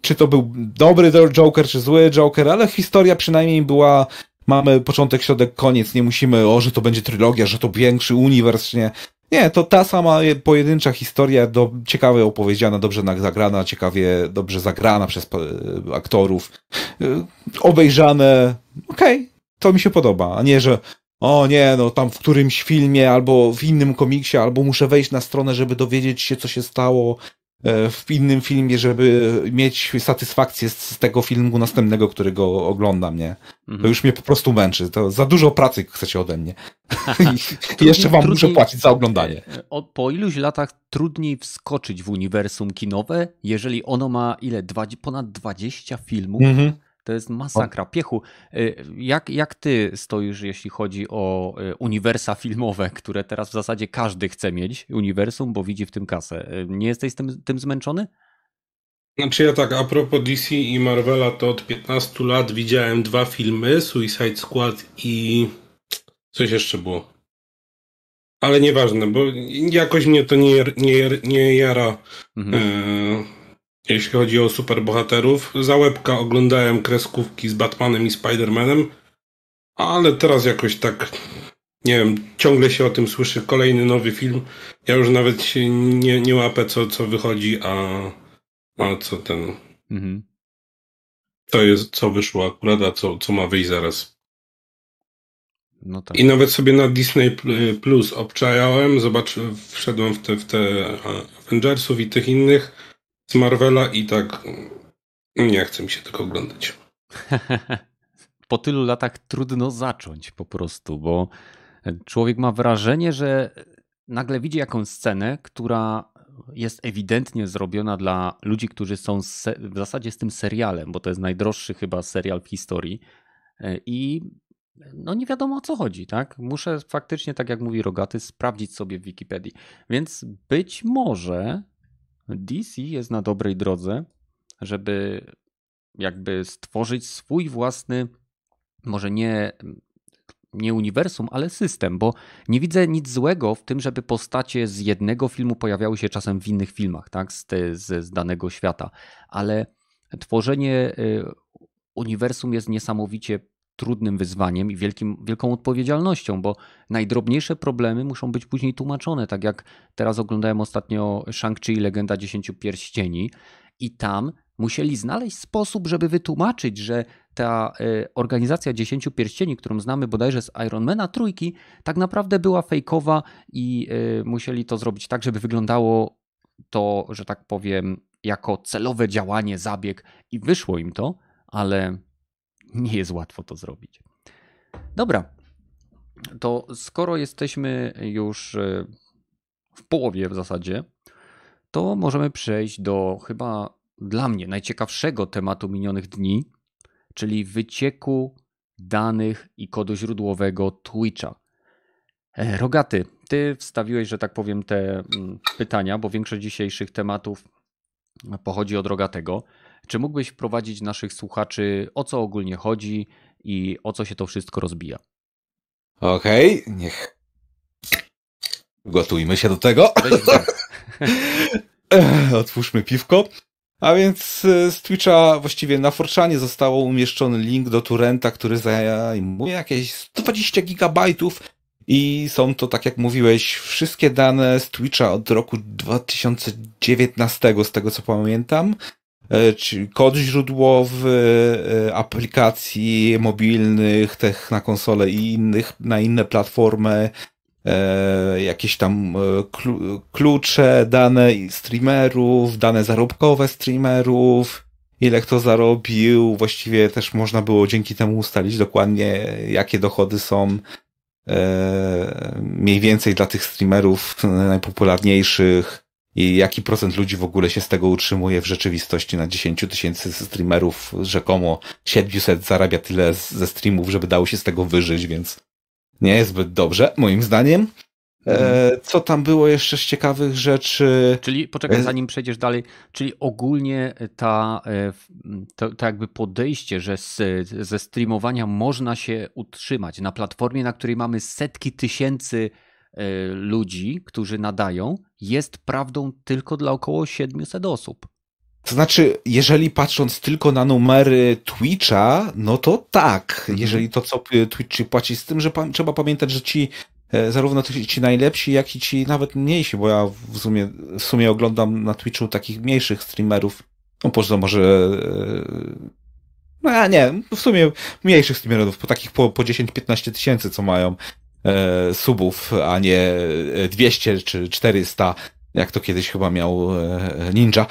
czy to był dobry Joker, czy zły Joker, ale historia przynajmniej była mamy początek, środek, koniec, nie musimy, o, że to będzie trylogia, że to większy uniwers, nie. Nie, to ta sama pojedyncza historia, do, ciekawie opowiedziana, dobrze na- zagrana, ciekawie, dobrze zagrana przez e, aktorów, e, obejrzane, okej, to mi się podoba, a nie, że o nie, no tam w którymś filmie, albo w innym komiksie, albo muszę wejść na stronę, żeby dowiedzieć się, co się stało w innym filmie, żeby mieć satysfakcję z, tego filmu następnego, którego oglądam, nie? To Mhm. już mnie po prostu męczy. To za dużo pracy chcecie ode mnie. I jeszcze wam muszę trudniej- płacić za oglądanie. E, po iluś latach trudniej wskoczyć w uniwersum kinowe, jeżeli ono ma ile? Dwa, ponad 20 filmów? Mhm. To jest masakra. Piechu, y, jak, jak ty stoisz, jeśli chodzi o y, uniwersa filmowe, które teraz w zasadzie każdy chce mieć, uniwersum, bo widzi w tym kasę. Y, Nie jesteś tym, tym zmęczony? Znaczy ja tak, a propos DC i Marvela, to od 15 lat widziałem dwa filmy, Suicide Squad i coś jeszcze było. Ale nieważne, bo jakoś mnie to nie, nie, nie jara, Mhm. e, jeśli chodzi o superbohaterów. Za łebka oglądałem kreskówki z Batmanem i Spider-Manem, ale teraz jakoś tak, nie wiem, ciągle się o tym słyszy, kolejny nowy film. Ja już nawet się nie, nie łapę, co, co wychodzi, a, a co ten. Mhm. To jest, co wyszło akurat, a co, co ma wyjść zaraz. No tak. I nawet sobie na Disney Plus obczajałem, zobaczyłem, wszedłem w te, w te Avengersów i tych innych z Marvela i tak nie chcę mi się tego oglądać. po tylu latach trudno zacząć po prostu, bo człowiek ma wrażenie, że nagle widzi jakąś scenę, która jest ewidentnie zrobiona dla ludzi, którzy są w zasadzie z tym serialem, bo to jest najdroższy chyba serial w historii i no nie wiadomo o co chodzi, tak? Muszę faktycznie, tak jak mówi Rogaty, sprawdzić sobie w Wikipedii. Więc być może DC jest na dobrej drodze, żeby jakby stworzyć swój własny, może nie, nie uniwersum, ale system, bo nie widzę nic złego w tym, żeby postacie z jednego filmu pojawiały się czasem w innych filmach, tak, z, z, z danego świata, ale tworzenie y, uniwersum jest niesamowicie trudnym wyzwaniem i wielkim, wielką odpowiedzialnością, bo najdrobniejsze problemy muszą być później tłumaczone. Tak jak teraz oglądałem ostatnio Shang-Chi Legenda Dziesięciu Pierścieni i tam musieli znaleźć sposób, żeby wytłumaczyć, że ta e, organizacja Dziesięciu Pierścieni, którą znamy bodajże z Ironmana trójki, tak naprawdę była fejkowa i e, musieli to zrobić tak, żeby wyglądało to, że tak powiem, jako celowe działanie, zabieg i wyszło im to, ale nie jest łatwo to zrobić. Dobra, to skoro jesteśmy już e, w połowie w zasadzie, to możemy przejść do chyba dla mnie najciekawszego tematu minionych dni, czyli wycieku danych i kodu źródłowego Twitcha. E, Rogaty, ty wstawiłeś, że tak powiem, te mm, pytania, bo większość dzisiejszych tematów pochodzi od Rogatego. Czy mógłbyś wprowadzić naszych słuchaczy, o co ogólnie chodzi i o co się to wszystko rozbija? Okej, okay, niech. Gotujmy się do tego. Otwórzmy piwko. A więc e, z Twitcha właściwie na Forczanie zostało umieszczony link do torrenta, który zajmuje jakieś 120 gigabajtów i są to, tak jak mówiłeś, wszystkie dane z Twitcha od roku 2019, z tego co pamiętam. E, kod źródłowy e, aplikacji mobilnych, tych na konsole i innych, na inne platformy, e, jakieś tam klucze, dane streamerów, dane zarobkowe streamerów, ile kto zarobił. Właściwie też można było dzięki temu ustalić dokładnie, jakie dochody są mniej więcej dla tych streamerów najpopularniejszych i jaki procent ludzi w ogóle się z tego utrzymuje w rzeczywistości na 10 tysięcy streamerów, rzekomo 700 zarabia tyle ze streamów, żeby dało się z tego wyżyć, więc nie jest zbyt dobrze, moim zdaniem. E, mhm. co tam było jeszcze z ciekawych rzeczy? Czyli poczekaj, e, zanim przejdziesz dalej, czyli ogólnie ta, e, to, to jakby podejście, że z, ze streamowania można się utrzymać na platformie, na której mamy setki tysięcy ludzi, którzy nadają, jest prawdą tylko dla około 700 osób. To znaczy, jeżeli patrząc tylko na numery Twitcha, no to tak. Mhm. Jeżeli to, co Twitch ci płaci, z tym, że pa trzeba pamiętać, że ci e, zarówno ci najlepsi, jak i ci nawet mniejsi, bo ja w sumie, w sumie oglądam na Twitchu takich mniejszych streamerów, no poza może e, no nie, w sumie mniejszych streamerów, po takich po, po 10-15 tysięcy, co mają e, subów, a nie 200 czy 400, jak to kiedyś chyba miał e, Ninja.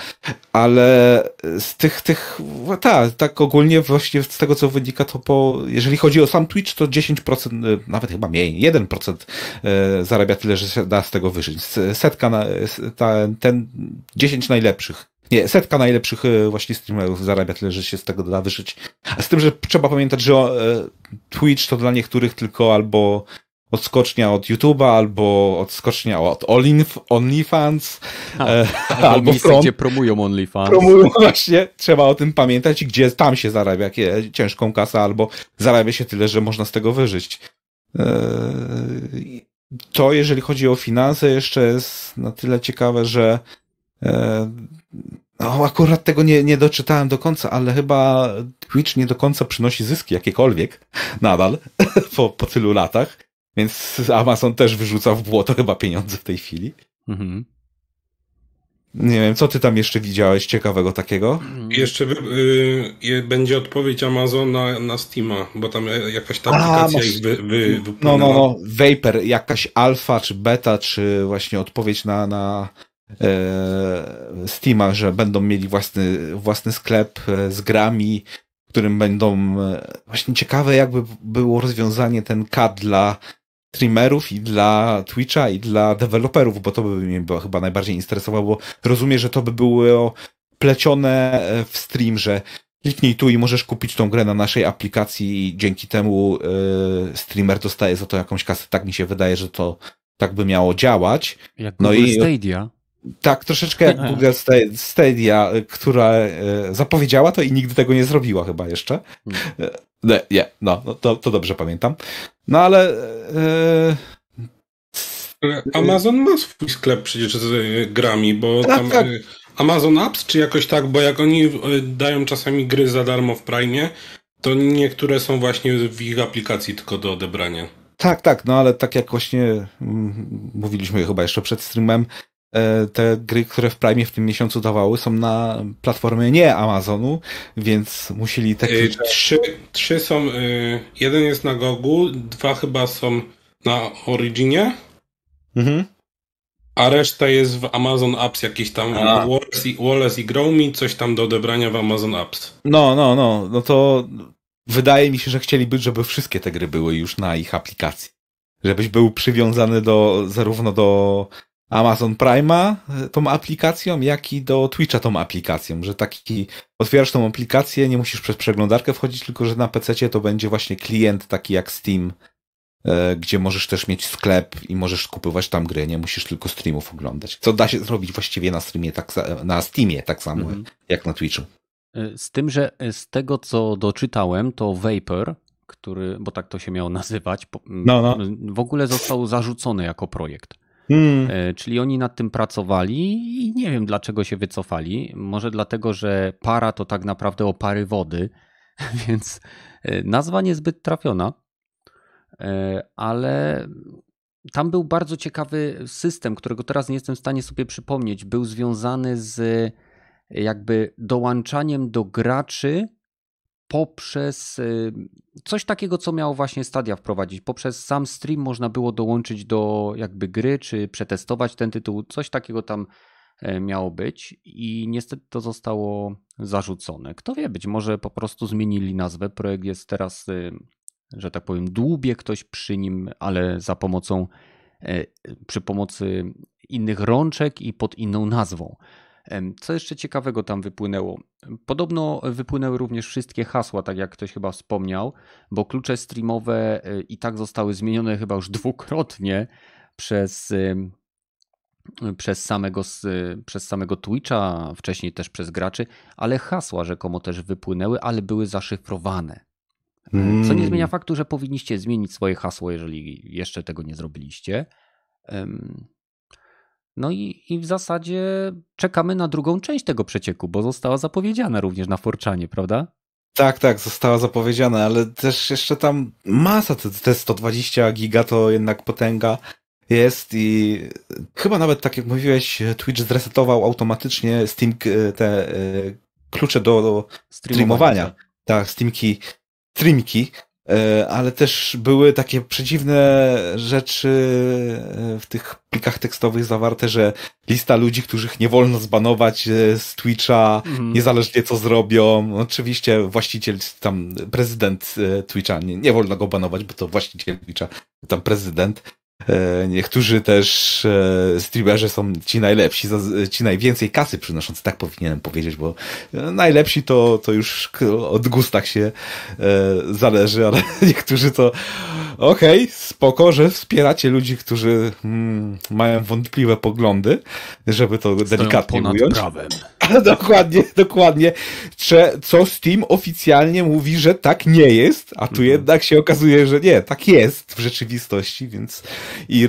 Ale z tych, tych, tak, tak ogólnie właśnie z tego co wynika, to po, jeżeli chodzi o sam Twitch, to 10%, e, nawet chyba mniej, 1% e, zarabia tyle, że się da z tego wyżyć. Setka, na, ta, ten 10 najlepszych nie, setka najlepszych właśnie streamerów zarabia tyle, że się z tego da wyżyć. Z tym, że trzeba pamiętać, że Twitch to dla niektórych tylko albo odskocznia od YouTube'a, albo odskocznia od OnlyFans, e, albo miejsce, gdzie promują OnlyFans. Promują właśnie, trzeba o tym pamiętać, gdzie tam się zarabia ciężką kasę, albo zarabia się tyle, że można z tego wyżyć. E, to, jeżeli chodzi o finanse, jeszcze jest na tyle ciekawe, że e, No, akurat tego nie, nie doczytałem do końca, ale chyba Twitch nie do końca przynosi zyski jakiekolwiek nadal po, po tylu latach. Więc Amazon też wyrzuca w błoto chyba pieniądze w tej chwili. Mhm. Nie wiem, co ty tam jeszcze widziałeś ciekawego takiego? Jeszcze y, będzie odpowiedź Amazon na, Steama, bo tam jakaś ta aplikacja ich wy, wy, No, no, no, Vapor, jakaś alfa, czy beta, czy właśnie odpowiedź na, na e, Steama, że będą mieli własny, własny sklep e, z grami, w którym będą e, właśnie ciekawe jakby było rozwiązanie ten CAD dla streamerów i dla Twitcha i dla deweloperów, bo to by mnie chyba najbardziej interesowało, bo rozumiem, że to by było plecione e, w stream, że kliknij tu i możesz kupić tą grę na naszej aplikacji i dzięki temu y, streamer dostaje za to jakąś kasę. Tak mi się wydaje, że to tak by miało działać. Jak no Google i Stadia. Tak, troszeczkę jak Google Stadia, która e, zapowiedziała to i nigdy tego nie zrobiła chyba jeszcze. Nie, nie no, no to, to dobrze pamiętam. No ale... E... Amazon ma swój sklep przecież z e, grami, bo tak, tam... Tak. E, Amazon Apps, czy jakoś tak, bo jak oni dają czasami gry za darmo w Prime, to niektóre są właśnie w ich aplikacji tylko do odebrania. Tak, tak, no ale tak jak właśnie mm, mówiliśmy chyba jeszcze przed streamem, te gry, które w Prime w tym miesiącu dawały, są na platformie nie Amazonu, więc musieli te klucze... Trzy, trzy są, jeden jest na Gogu, dwa chyba są na Originie, mhm. a reszta jest w Amazon Apps, jakieś tam Wallace i, Wallace i Grow Me, coś tam do odebrania w Amazon Apps. No, no, no, no to wydaje mi się, że chcieliby, żeby wszystkie te gry były już na ich aplikacji. Żebyś był przywiązany do, zarówno do Amazon Prime'a e, tą aplikacją, jak i do Twitcha tą aplikacją, że taki otwierasz tą aplikację, nie musisz przez przeglądarkę wchodzić, tylko że na PC to będzie właśnie klient taki jak Steam, e, gdzie możesz też mieć sklep i możesz kupować tam gry, nie musisz tylko streamów oglądać. Co da się zrobić właściwie na streamie, tak, na Steamie tak samo mhm. jak na Twitchu. E, z tym, że z tego co doczytałem, to Vapor, który, bo tak to się miało nazywać, no, no. w ogóle został zarzucony jako projekt. Hmm. E, czyli oni nad tym pracowali i nie wiem dlaczego się wycofali. Może dlatego, że para to tak naprawdę opary wody, więc e, nazwa niezbyt trafiona, e, ale tam był bardzo ciekawy system, którego teraz nie jestem w stanie sobie przypomnieć. Był związany z jakby dołączaniem do graczy poprzez y, coś takiego, co miało właśnie Stadia wprowadzić. Poprzez sam stream można było dołączyć do jakby gry, czy przetestować ten tytuł. Coś takiego tam e, miało być i niestety to zostało zarzucone. Kto wie, być może po prostu zmienili nazwę. Projekt jest teraz, y, że tak powiem, dłubie ktoś przy nim, ale za pomocą, e, przy pomocy innych rączek i pod inną nazwą. Co jeszcze ciekawego tam wypłynęło? Podobno wypłynęły również wszystkie hasła, tak jak ktoś chyba wspomniał, bo klucze streamowe e, i tak zostały zmienione chyba już dwukrotnie przez, przez, samego, przez samego Twitcha, wcześniej też przez graczy, ale hasła rzekomo też wypłynęły, ale były zaszyfrowane. Co nie mm. zmienia faktu, że powinniście zmienić swoje hasło, jeżeli jeszcze tego nie zrobiliście. No i, i w zasadzie czekamy na drugą część tego przecieku, bo została zapowiedziana również na Forczanie, prawda? Tak, tak, została zapowiedziana, ale też jeszcze tam masa, te, te 120 giga to jednak potęga jest i chyba nawet tak jak mówiłeś, Twitch zresetował automatycznie Steam te e, klucze do, do streamowania. Tak, tak Steamki, streamki, E, ale też były takie przeciwne rzeczy e, w tych plikach tekstowych zawarte, że lista ludzi, których nie wolno zbanować e, z Twitcha, mm. niezależnie co zrobią. Oczywiście właściciel, tam prezydent Twitcha, nie, nie wolno go banować, bo to właściciel Twitcha, tam prezydent. E, niektórzy też e, streamerzy są ci najlepsi, ci najwięcej kasy przynoszący, tak powinienem powiedzieć, bo najlepsi to, to już od gustach się e, zależy, ale niektórzy to okej, okay, spoko, że wspieracie ludzi, którzy mm, mają wątpliwe poglądy, żeby to Stoją delikatnie ponad ująć. Prawem. dokładnie, dokładnie. Co Steam oficjalnie mówi, że tak nie jest, a tu mhm. jednak się okazuje, że nie, tak jest w rzeczywistości, więc i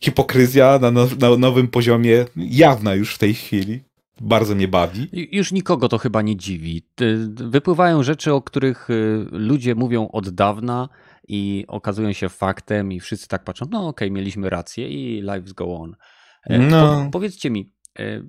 hipokryzja na, na nowym poziomie jawna już w tej chwili. bardzo mnie bawi. Już nikogo to chyba nie dziwi. Wypływają rzeczy, o których y, ludzie mówią od dawna i okazują się faktem i wszyscy tak patrzą, no okej, okay, mieliśmy rację i lives go on. E, no. Po, powiedzcie mi,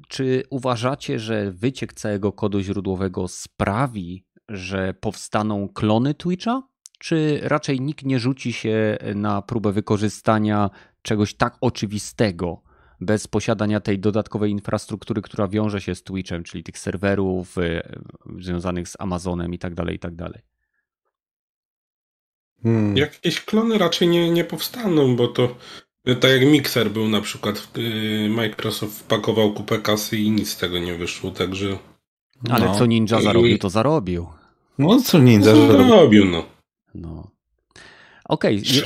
czy uważacie, że wyciek całego kodu źródłowego sprawi, że powstaną klony Twitcha? Czy raczej nikt nie rzuci się na próbę wykorzystania czegoś tak oczywistego, bez posiadania tej dodatkowej infrastruktury, która wiąże się z Twitchem, czyli tych serwerów y, związanych z Amazonem i tak dalej, i tak dalej. Hmm. Jakieś klony raczej nie, nie powstaną, bo to tak jak Mixer był na przykład, y, Microsoft wpakował kupę kasy i nic z tego nie wyszło, także... Ale no. co Ninja zarobił, to zarobił. No co Ninja no, zarobił, no. No. Okej, okay.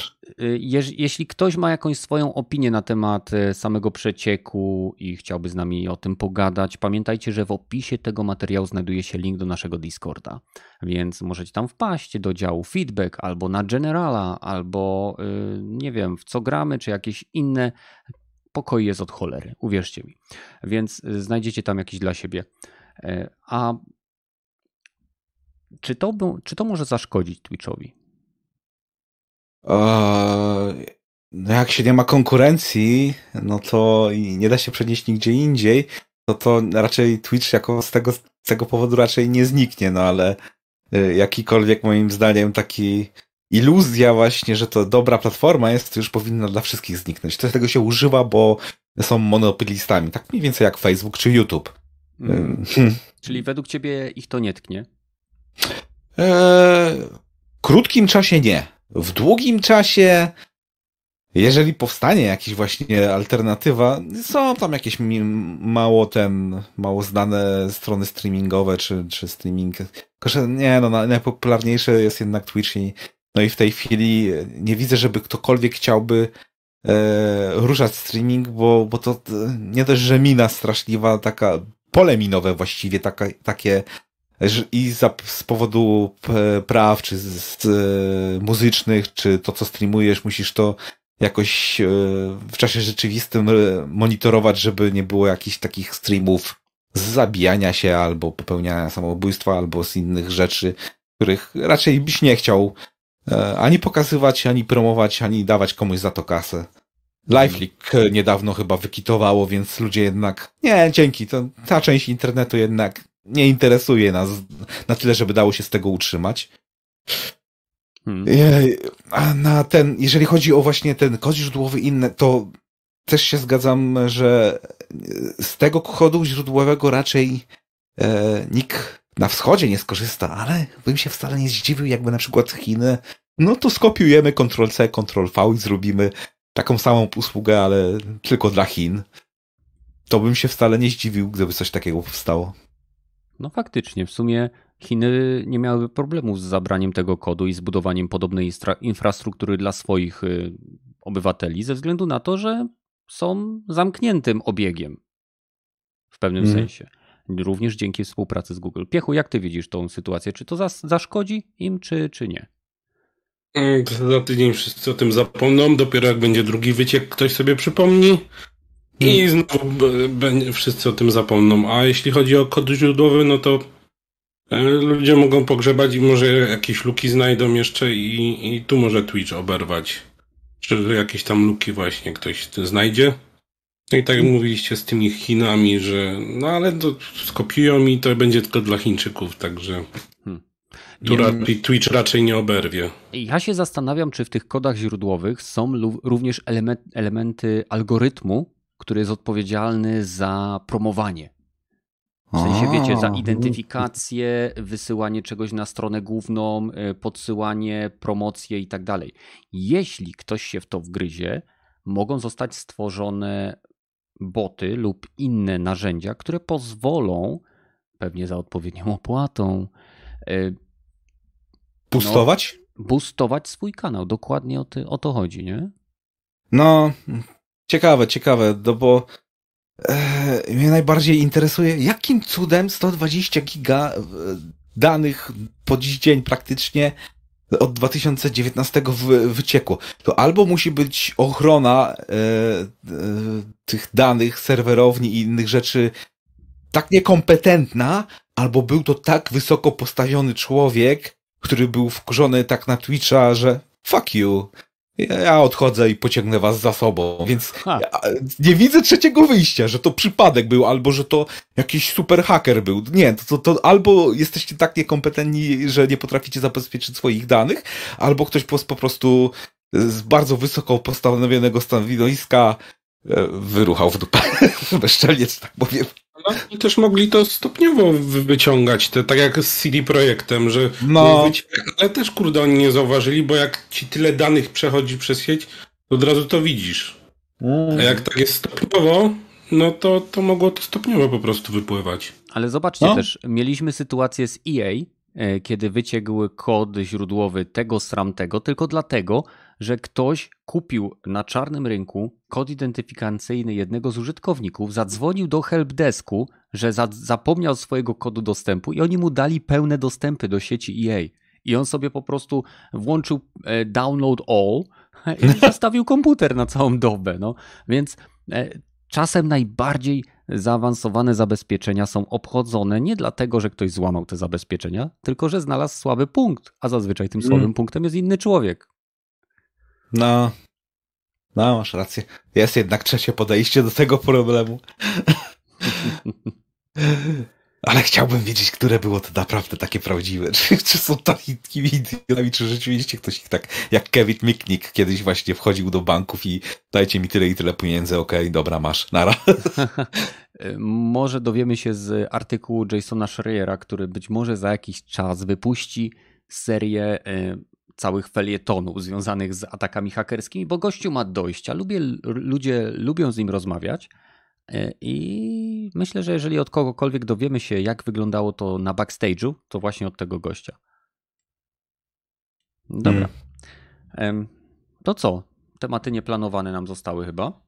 Je, jeśli ktoś ma jakąś swoją opinię na temat e, samego przecieku i chciałby z nami o tym pogadać, pamiętajcie, że w opisie tego materiału znajduje się link do naszego Discorda, więc możecie tam wpaść do działu feedback albo na generala, albo e, nie wiem, w co gramy, czy jakieś inne. Pokoi jest od cholery, uwierzcie mi. Więc znajdziecie tam jakieś dla siebie. A czy to, czy to może zaszkodzić Twitchowi? No jak się nie ma konkurencji, no to nie da się przenieść nigdzie indziej, no to raczej Twitch jako z tego, z tego powodu raczej nie zniknie, no ale y, jakikolwiek moim zdaniem taki iluzja właśnie, że to dobra platforma jest, to już powinna dla wszystkich zniknąć. To tego się używa, bo są monopolistami. Tak mniej więcej jak Facebook czy YouTube. Hmm. Hmm. Czyli według ciebie ich to nie tknie? Eee, w krótkim czasie nie. W długim czasie, jeżeli powstanie jakaś właśnie alternatywa, są tam jakieś mało ten, mało znane strony streamingowe, czy, czy streaming. Tylko, nie, no, najpopularniejsze jest jednak Twitch i, no i w tej chwili nie widzę, żeby ktokolwiek chciałby e, ruszać streaming, bo, bo to nie dość, że mina straszliwa, taka pole minowe właściwie, taka, takie i za, z powodu praw, czy z, z, e, muzycznych, czy to, co streamujesz, musisz to jakoś e, w czasie rzeczywistym e, monitorować, żeby nie było jakichś takich streamów z zabijania się, albo popełniania samobójstwa, albo z innych rzeczy, których raczej byś nie chciał ani pokazywać, ani promować, ani dawać komuś za to kasę. LiveLeak niedawno chyba wykitowało, więc ludzie jednak, nie, dzięki, to ta część internetu jednak nie interesuje nas na tyle, żeby dało się z tego utrzymać. Hmm. A na ten, jeżeli chodzi o właśnie ten kod źródłowy inne, to też się zgadzam, że z tego kodu źródłowego raczej e, nikt na wschodzie nie skorzysta, ale bym się wcale nie zdziwił, jakby na przykład Chiny, no to skopiujemy Ctrl-C, Ctrl-V i zrobimy taką samą usługę, ale tylko dla Chin. To bym się wcale nie zdziwił, gdyby coś takiego powstało. No faktycznie, w sumie Chiny nie miałyby problemu z zabraniem tego kodu i zbudowaniem podobnej infrastruktury dla swoich y, obywateli, ze względu na to, że są zamkniętym obiegiem w pewnym mm. sensie. Również dzięki współpracy z Google. Piechu, jak ty widzisz tą sytuację? Czy to zaszkodzi im, czy, czy nie? Mm, za tydzień wszyscy o tym zapomną. Dopiero jak będzie drugi wyciek, ktoś sobie przypomni. I hmm. znowu wszyscy o tym zapomną. A jeśli chodzi o kod źródłowy, no to e, ludzie mogą pogrzebać i może jakieś luki znajdą jeszcze i, i tu może Twitch oberwać. Czy jakieś tam luki właśnie ktoś znajdzie. No i tak jak hmm. mówiliście z tymi Chinami, że no ale to skopiują i to będzie tylko dla Chińczyków, także hmm. tu raczej, Twitch raczej nie oberwie. Ja się zastanawiam, czy w tych kodach źródłowych są również elementy algorytmu, który jest odpowiedzialny za promowanie. W sensie, wiecie, za identyfikację, wysyłanie czegoś na stronę główną, y, podsyłanie, promocję i tak dalej. Jeśli ktoś się w to wgryzie, mogą zostać stworzone boty lub inne narzędzia, które pozwolą, pewnie za odpowiednią opłatą, y, Boostować? No, boostować swój kanał. Dokładnie o, ty, o to chodzi, nie? No, Ciekawe, ciekawe, no bo e, mnie najbardziej interesuje, jakim cudem 120 giga e, danych po dziś dzień praktycznie od 2019 wyciekło. To albo musi być ochrona e, e, tych danych, serwerowni i innych rzeczy tak niekompetentna, albo był to tak wysoko postawiony człowiek, który był wkurzony tak na Twitcha, że fuck you. Ja odchodzę i pociągnę was za sobą, więc ja nie widzę trzeciego wyjścia, że to przypadek był, albo że to jakiś super haker był. Nie, to, to, to albo jesteście tak niekompetentni, że nie potraficie zabezpieczyć swoich danych, albo ktoś po, po prostu z bardzo wysoko postawionego stanowiska e, wyruchał w dupę. Bezczelnie, tak powiem. No, i też mogli to stopniowo wyciągać, te, tak jak z CD Projektem, że no. ale też kurde oni nie zauważyli, bo jak ci tyle danych przechodzi przez sieć, to od razu to widzisz. Mm. A jak tak jest stopniowo, no to, to mogło to stopniowo po prostu wypływać. Ale zobaczcie no. też, mieliśmy sytuację z EA, e, kiedy wyciekł kod źródłowy tego sramtego, tylko dlatego, że ktoś kupił na czarnym rynku kod identyfikacyjny jednego z użytkowników, zadzwonił do helpdesku, że za zapomniał swojego kodu dostępu i oni mu dali pełne dostępy do sieci EA. I on sobie po prostu włączył e, download all i zostawił komputer na całą dobę. No. Więc e, czasem najbardziej zaawansowane zabezpieczenia są obchodzone nie dlatego, że ktoś złamał te zabezpieczenia, tylko że znalazł słaby punkt, a zazwyczaj tym słabym mm. punktem jest inny człowiek. No, no, masz rację. Jest jednak trzecie podejście do tego problemu. Ale chciałbym wiedzieć, które było to naprawdę takie prawdziwe. Czy, czy są takimi idiotami, czy rzeczywiście ktoś ich tak, jak Kevin Miknik kiedyś właśnie wchodził do banków i dajcie mi tyle i tyle pieniędzy, okej, okay, dobra, masz, nara. może dowiemy się z artykułu Jasona Schreiera, który być może za jakiś czas wypuści serię y, całych felietonów związanych z atakami hakerskimi, bo gościu ma dojścia, lubię, ludzie lubią z nim rozmawiać e, i myślę, że jeżeli od kogokolwiek dowiemy się, jak wyglądało to na backstage'u, to właśnie od tego gościa. Dobra. Hmm. To co? Tematy nieplanowane nam zostały chyba.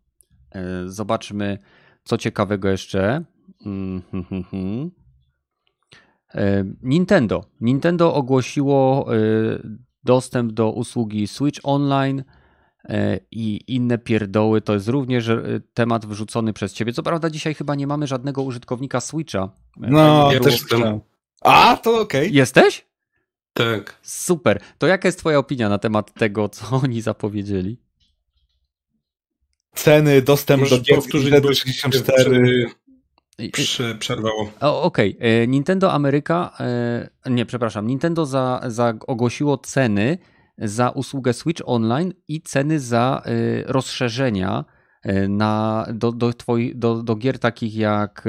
E, zobaczmy, co ciekawego jeszcze. Mm, hmm, hmm, hmm. E, Nintendo. Nintendo ogłosiło dostęp do usługi Switch Online e, i inne pierdoły. To jest również e, temat wrzucony przez ciebie. Co prawda dzisiaj chyba nie mamy żadnego użytkownika Switcha. E, no, ja też jestem. A, to okej. Okay. Jesteś? Tak. Super. To jaka jest twoja opinia na temat tego, co oni zapowiedzieli? Ceny, dostęp Możesz do gier 64 Prze przerwało. Okej, okay. E, Nintendo Ameryka, e, nie, przepraszam, Nintendo za, za ogłosiło ceny za usługę Switch Online i ceny za e, rozszerzenia na, do, do, twoi, do, do gier takich jak,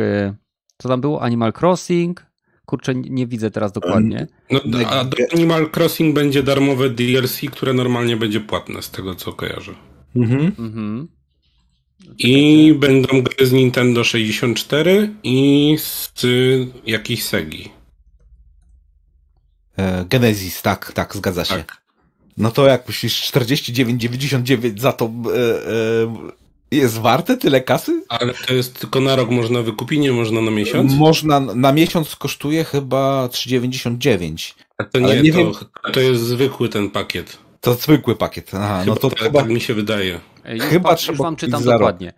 co tam było, Animal Crossing, kurczę, nie widzę teraz dokładnie. No, a do Animal Crossing będzie darmowe DLC, które normalnie będzie płatne, z tego co kojarzę. Mhm. mhm. I będą gry z Nintendo 64 i z jakiejś Segi. E, Genesis, tak, tak, zgadza się. Tak. No to jak myślisz, 49,99 za to e, e, jest warte tyle kasy? Ale to jest tylko na rok można wykupić, nie można na miesiąc? Można, na miesiąc kosztuje chyba 3,99. A to nie, nie to, wiem... to jest zwykły ten pakiet. To zwykły pakiet. Aha, chyba, no to tak, chyba... tak mi się wydaje. Już chyba wam, trzeba już wam czytam dokładnie.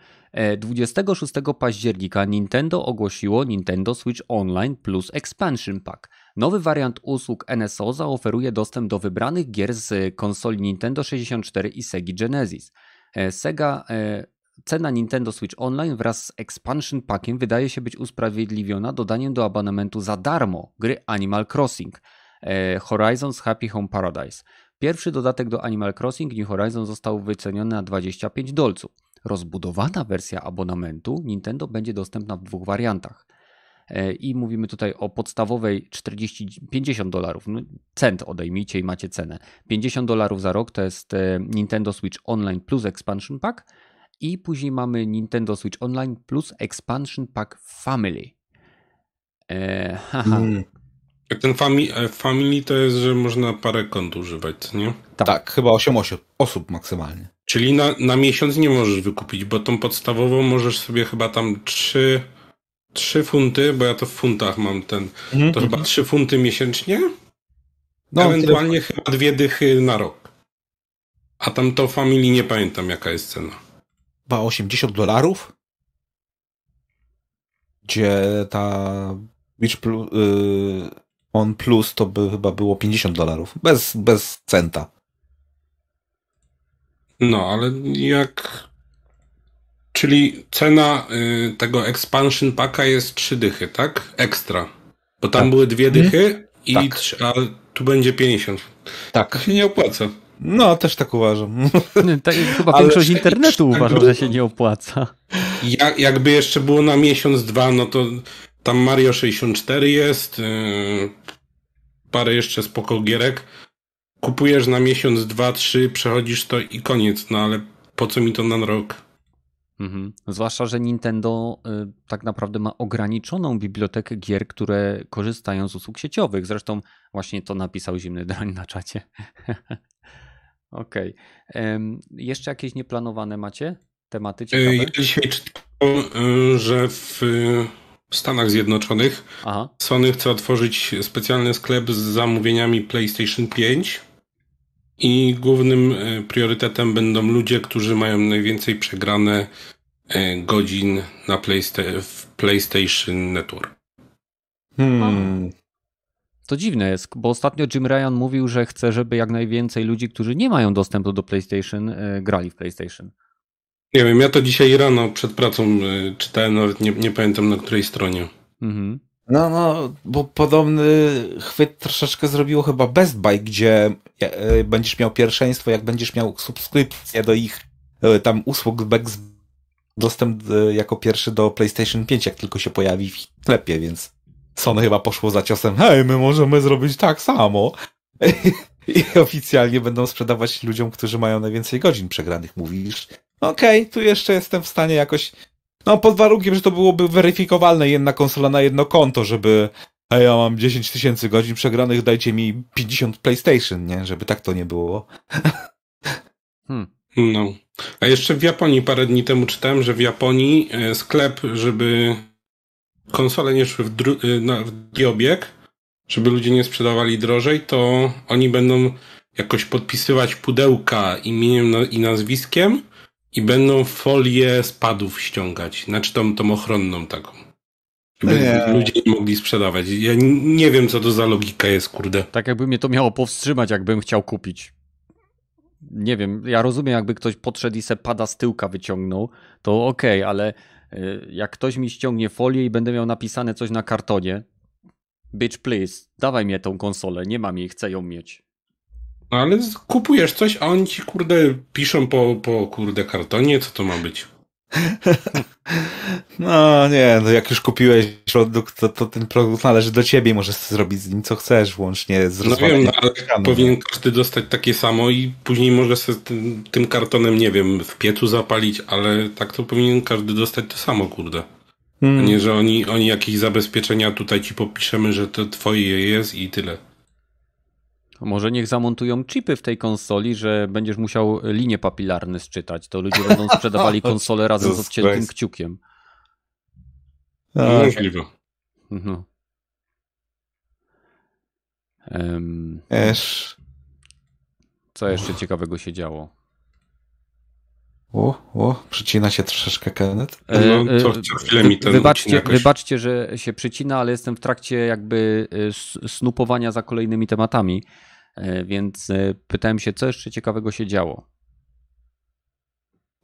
26 e, października Nintendo ogłosiło Nintendo Switch Online plus Expansion Pack. Nowy wariant usług NSO zaoferuje dostęp do wybranych gier z konsoli Nintendo 64 i Sega Genesis. E, Sega e, Cena Nintendo Switch Online wraz z Expansion Packiem wydaje się być usprawiedliwiona dodaniem do abonamentu za darmo gry Animal Crossing Horizons Happy Home Paradise. Pierwszy dodatek do Animal Crossing New Horizons został wyceniony na 25 dolców. Rozbudowana wersja abonamentu Nintendo będzie dostępna w dwóch wariantach. E, I mówimy tutaj o podstawowej 40, 50 dolarów. No, cent odejmijcie i macie cenę. 50 dolarów za rok to jest e, Nintendo Switch Online plus Expansion Pack. I później mamy Nintendo Switch Online plus Expansion Pack Family. Eee, haha. Mm. Ten family, e, family to jest, że można parę kont używać, nie? Tak, tak chyba 8 osób maksymalnie. Czyli na, na miesiąc nie możesz wykupić, bo tą podstawową możesz sobie chyba tam 3, 3 funty, bo ja to w funtach mam ten, -hmm. to chyba 3 funty miesięcznie, no, ewentualnie tyle. chyba dwie dychy na rok. A tam to family nie pamiętam jaka jest cena. Chyba 80 dolarów? gdzie ta Witch Plus, y, On Plus to by chyba było 50 dolarów. Bez, bez centa. No, ale jak... Czyli cena y, tego expansion packa jest trzy dychy, tak? Ekstra. Bo tam Tak. były dwie dychy i Tak. a tu będzie 50. To Tak. się nie opłaca. No, też tak uważam. Tak, chyba Ale- większość internetu uważa, że się nie opłaca. Ja, jakby jeszcze było na miesiąc, dwa, no to tam Mario 64 jest, yy, parę jeszcze spoko gierek. Kupujesz na miesiąc, dwa, trzy, przechodzisz to i koniec, no ale po co mi to na rok? Mhm. Zwłaszcza, że Nintendo y, tak naprawdę ma ograniczoną bibliotekę gier, które korzystają z usług sieciowych. Zresztą właśnie to napisał Zimny Drań na czacie. Okej. Em, Jeszcze jakieś nieplanowane macie tematy Yy, ciekawe? ja dzisiaj czytałem, yy, że w yy, Stanach Zjednoczonych Aha. Sony chce otworzyć specjalny sklep z zamówieniami PlayStation 5 i głównym e, priorytetem będą ludzie, którzy mają najwięcej przegrane e, godzin na Playsta- w PlayStation Network. Hmm. To dziwne jest, bo ostatnio Jim Ryan mówił, że chce, żeby jak najwięcej ludzi, którzy nie mają dostępu do PlayStation, y, grali w PlayStation. Nie wiem, ja to dzisiaj rano przed pracą e, czytałem, nawet nie, nie pamiętam na której stronie. Mhm. No, no, bo podobny chwyt troszeczkę zrobiło chyba Best Buy, gdzie e, będziesz miał pierwszeństwo, jak będziesz miał subskrypcję do ich e, tam usług dostęp e, jako pierwszy do PlayStation 5, jak tylko się pojawi w sklepie, więc Sony chyba poszło za ciosem, hej, my możemy zrobić tak samo. I oficjalnie będą sprzedawać ludziom, którzy mają najwięcej godzin przegranych. Mówisz, okej, tu jeszcze jestem w stanie jakoś no, pod warunkiem, że to byłoby weryfikowalne jedna konsola na jedno konto, żeby a ja mam 10 tysięcy godzin przegranych, dajcie mi 50 PlayStation, nie? Żeby tak to nie było. Hmm. No. A jeszcze w Japonii parę dni temu czytałem, że w Japonii e, sklep, żeby konsole nie szły w, dru- e, na, w drugi obieg, żeby ludzie nie sprzedawali drożej, to oni będą jakoś podpisywać pudełka imieniem i nazwiskiem i będą folię spadów ściągać. Znaczy tą, tą ochronną taką. Nie. ludzie nie mogli sprzedawać. Ja nie wiem, co to za logika jest, kurde. Tak jakby mnie to miało powstrzymać, jakbym chciał kupić. Nie wiem, ja rozumiem, jakby ktoś podszedł i se pada z tyłka wyciągnął, to okej, ale y, jak ktoś mi ściągnie folię i będę miał napisane coś na kartonie, bitch please, dawaj mnie tą konsolę, nie mam jej, chcę ją mieć. No ale kupujesz coś, a oni ci, kurde, piszą po, po kurde kartonie, co to ma być. No nie, no jak już kupiłeś produkt, to, to ten produkt należy do ciebie i możesz zrobić z nim co chcesz, łącznie z No wiem, no, ale ekranu. powinien każdy dostać takie samo i później może sobie tym, tym kartonem, nie wiem, w piecu zapalić, ale tak to powinien każdy dostać to samo, kurde. A Hmm. nie, że oni, oni jakieś zabezpieczenia tutaj ci popiszemy, że to twoje jest i tyle. Może niech zamontują chipy w tej konsoli, że będziesz musiał linie papilarne sczytać, to ludzie będą sprzedawali konsolę razem z odciętym kciukiem. Tak. Możliwe. No. Wiesz, co jeszcze ciekawego się działo? O, o, przycina się troszeczkę Kenneth. No, co chwilę mi ten wybaczcie, jakoś- wybaczcie, że się przycina, ale jestem w trakcie jakby e, snupowania za kolejnymi tematami, więc pytałem się, co jeszcze ciekawego się działo.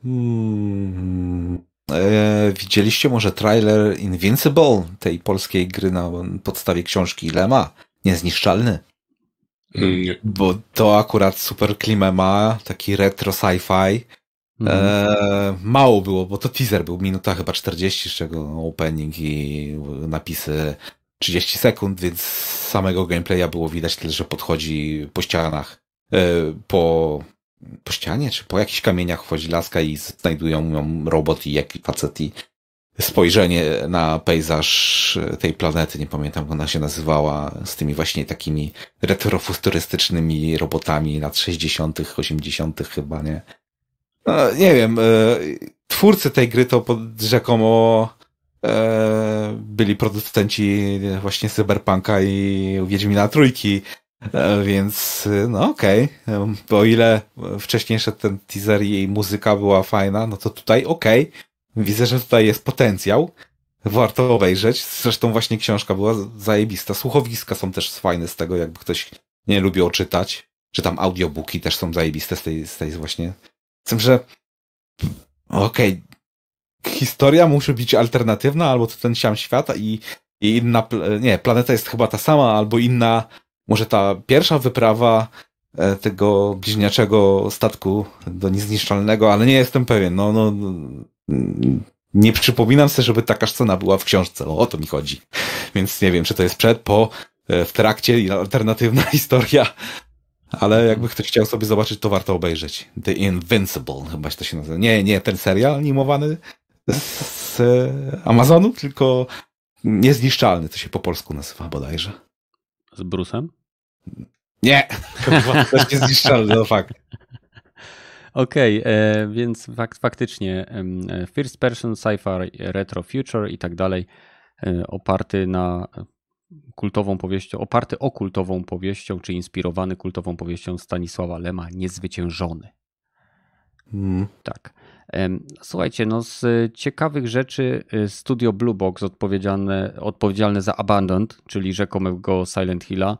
Hmm. E, widzieliście może trailer Invincible, tej polskiej gry na podstawie książki Lema? Niezniszczalny. Mm, Nie. Bo to akurat super klimę ma, taki retro sci-fi. Mhm. E, mało było, bo to teaser był, minuta chyba 40, z czego opening i napisy 30 sekund, więc samego gameplaya było widać tyle, że podchodzi po ścianach, e, po, po ścianie, czy po jakichś kamieniach wchodzi laska i znajdują ją robot i jaki facet i spojrzenie na pejzaż tej planety, nie pamiętam ona się nazywała, z tymi właśnie takimi retrofuturystycznymi robotami lat 60., 80. chyba, nie? No, nie wiem, e, twórcy tej gry to pod rzekomo e, byli producenci właśnie Cyberpunka i Wiedźmina Trójki, e, więc no okej. Okay. O ile wcześniejszy ten teaser i muzyka była fajna, no to tutaj okej. Widzę, że tutaj jest potencjał. warto obejrzeć. Zresztą właśnie książka była zajebista. Słuchowiska są też fajne z tego, jakby ktoś nie lubił czytać. Czy tam audiobooki też są zajebiste z tej, z tej właśnie. Z tym, że okej, okay, historia musi być alternatywna, albo to ten sam świat i, i inna, nie, planeta jest chyba ta sama, albo inna, może ta pierwsza wyprawa e, tego bliźniaczego statku do niezniszczalnego, ale nie jestem pewien. No, no, nie przypominam sobie, żeby taka scena była w książce. O, o to mi chodzi. Więc nie wiem, czy to jest przed, po, e, w trakcie, alternatywna historia. Ale jakby ktoś chciał sobie zobaczyć, to warto obejrzeć. The Invincible, chyba się to się nazywa. Nie, nie ten serial animowany z Amazonu, tylko Niezniszczalny, to się po polsku nazywa bodajże. Z Brusem? Nie, to też niezniszczalny, no fakt. Okej, okay, e, więc fak faktycznie e, first person, sci-fi, retro future i tak dalej, e, oparty na kultową powieścią, oparty o kultową powieścią, czy inspirowany kultową powieścią Stanisława Lema, Niezwyciężony. Mm. Tak. Słuchajcie, no z ciekawych rzeczy studio Blue Box odpowiedzialne, odpowiedzialne za Abandoned, czyli rzekomego Silent Hilla,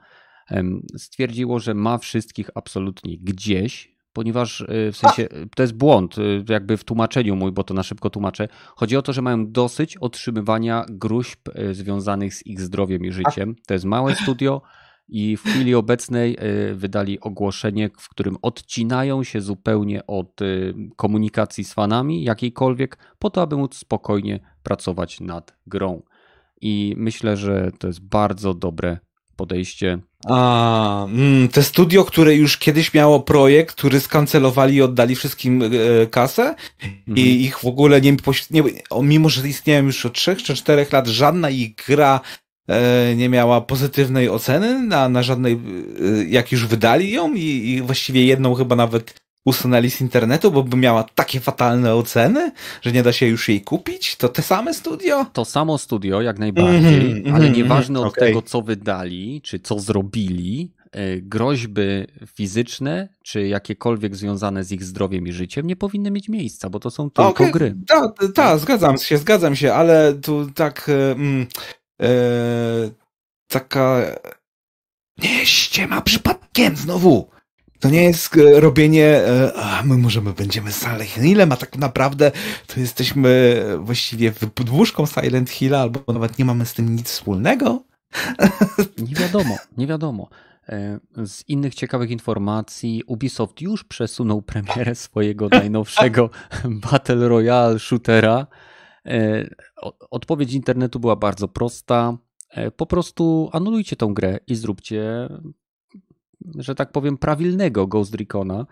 stwierdziło, że ma wszystkich absolutnie gdzieś, ponieważ y, w sensie to jest błąd, y, jakby w tłumaczeniu mój, bo to na szybko tłumaczę. Chodzi o to, że mają dosyć otrzymywania gruźb y, związanych z ich zdrowiem i życiem. To jest małe studio i w chwili obecnej wydali ogłoszenie, w którym odcinają się zupełnie od komunikacji z fanami jakiejkolwiek, po to, aby móc spokojnie pracować nad grą. I myślę, że to jest bardzo dobre podejście. A, mm, te studio, które już kiedyś miało projekt, który skancelowali i oddali wszystkim e, kasę mhm. i ich w ogóle nie, nie, mimo że istnieją już od 3 czy 4 lat, żadna ich gra e, nie miała pozytywnej oceny na, na żadnej, e, jak już wydali ją i, i właściwie jedną chyba nawet usunęli z internetu, bo by miała takie fatalne oceny, że nie da się już jej kupić? To te same studio? To samo studio, jak najbardziej, mm -hmm, ale nieważne mm -hmm, od okay. tego, co wydali, czy co zrobili, e, groźby fizyczne, czy jakiekolwiek związane z ich zdrowiem i życiem nie powinny mieć miejsca, bo to są tylko okay. gry. Tak, ta, zgadzam się, zgadzam się, ale tu tak e, mm, e, taka nie ściema przypadkiem znowu. To nie jest e, robienie, e, a my możemy będziemy Silent Hillem, a tak naprawdę to jesteśmy właściwie podwóżką Silent Hilla, albo nawet nie mamy z tym nic wspólnego. Nie wiadomo, nie wiadomo. E, z innych ciekawych informacji, Ubisoft już przesunął premierę swojego najnowszego Battle Royale shootera. Odpowiedź internetu była bardzo prosta. Po prostu anulujcie tą grę i zróbcie że tak powiem, prawilnego Ghost Recona,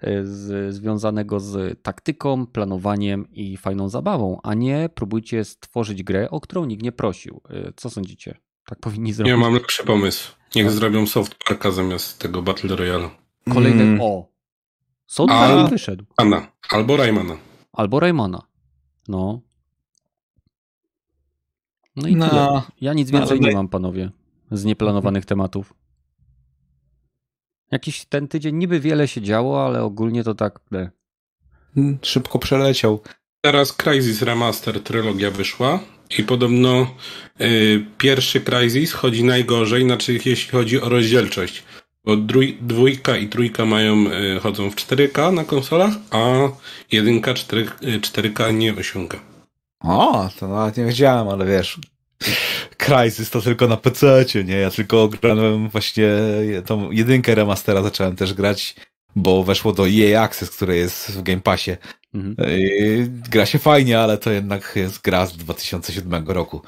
e, z, związanego z taktyką, planowaniem i fajną zabawą, a nie próbujcie stworzyć grę, o którą nikt nie prosił. E, co sądzicie? Tak powinni zrobić. Ja mam lepszy pomysł. Niech tak. zrobią Soft Parka zamiast tego Battle Royale. Kolejny mm. o. Soft Park wyszedł. Anna. Albo Raymana. Albo Raymana. No. No i no. tyle. Ja nic więcej no, nie mam, panowie, z nieplanowanych tematów. Jakiś ten tydzień niby wiele się działo, ale ogólnie to tak. Ne. Hmm, szybko przeleciał. Teraz Crysis Remaster trylogia wyszła i podobno y, pierwszy Crysis chodzi najgorzej, znaczy jeśli chodzi o rozdzielczość. Bo drój, dwójka i trójka mają, y, chodzą w 4K na konsolach, a jedynka 4, 4K nie osiąga. O, to nawet nie wiedziałem, ale wiesz, Crysis to tylko na PC, nie? Ja tylko grałem właśnie tą jedynkę remastera zacząłem też grać, bo weszło do EA Access, które jest w Game Passie. Mhm. gra się fajnie, ale to jednak jest gra z 2007 roku.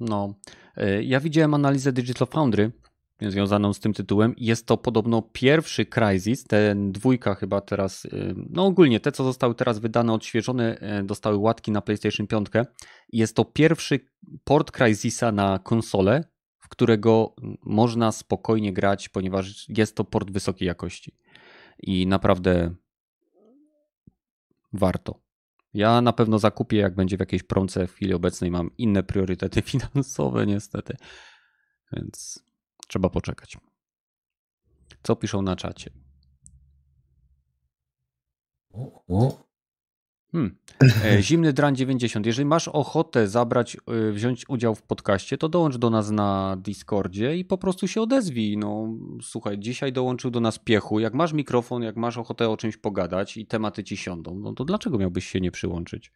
No. E, ja widziałem analizę Digital Foundry związaną z tym tytułem. Jest to podobno pierwszy Crysis, ten dwójka chyba teraz, y, no ogólnie te, co zostały teraz wydane, odświeżone, y, dostały łatki na PlayStation 5. Jest to pierwszy port Crysisa na konsolę, w którego można spokojnie grać, ponieważ jest to port wysokiej jakości. I naprawdę warto. Ja na pewno zakupię, jak będzie w jakiejś promce w chwili obecnej. Mam inne priorytety finansowe, niestety. Więc Trzeba poczekać. Co piszą na czacie? Hmm. E, Zimny Dran 90. Jeżeli masz ochotę zabrać, e, wziąć udział w podcaście, to dołącz do nas na Discordzie i po prostu się odezwij. No, słuchaj, dzisiaj dołączył do nas Piechu. Jak masz mikrofon, jak masz ochotę o czymś pogadać i tematy ci siądą, no to dlaczego miałbyś się nie przyłączyć?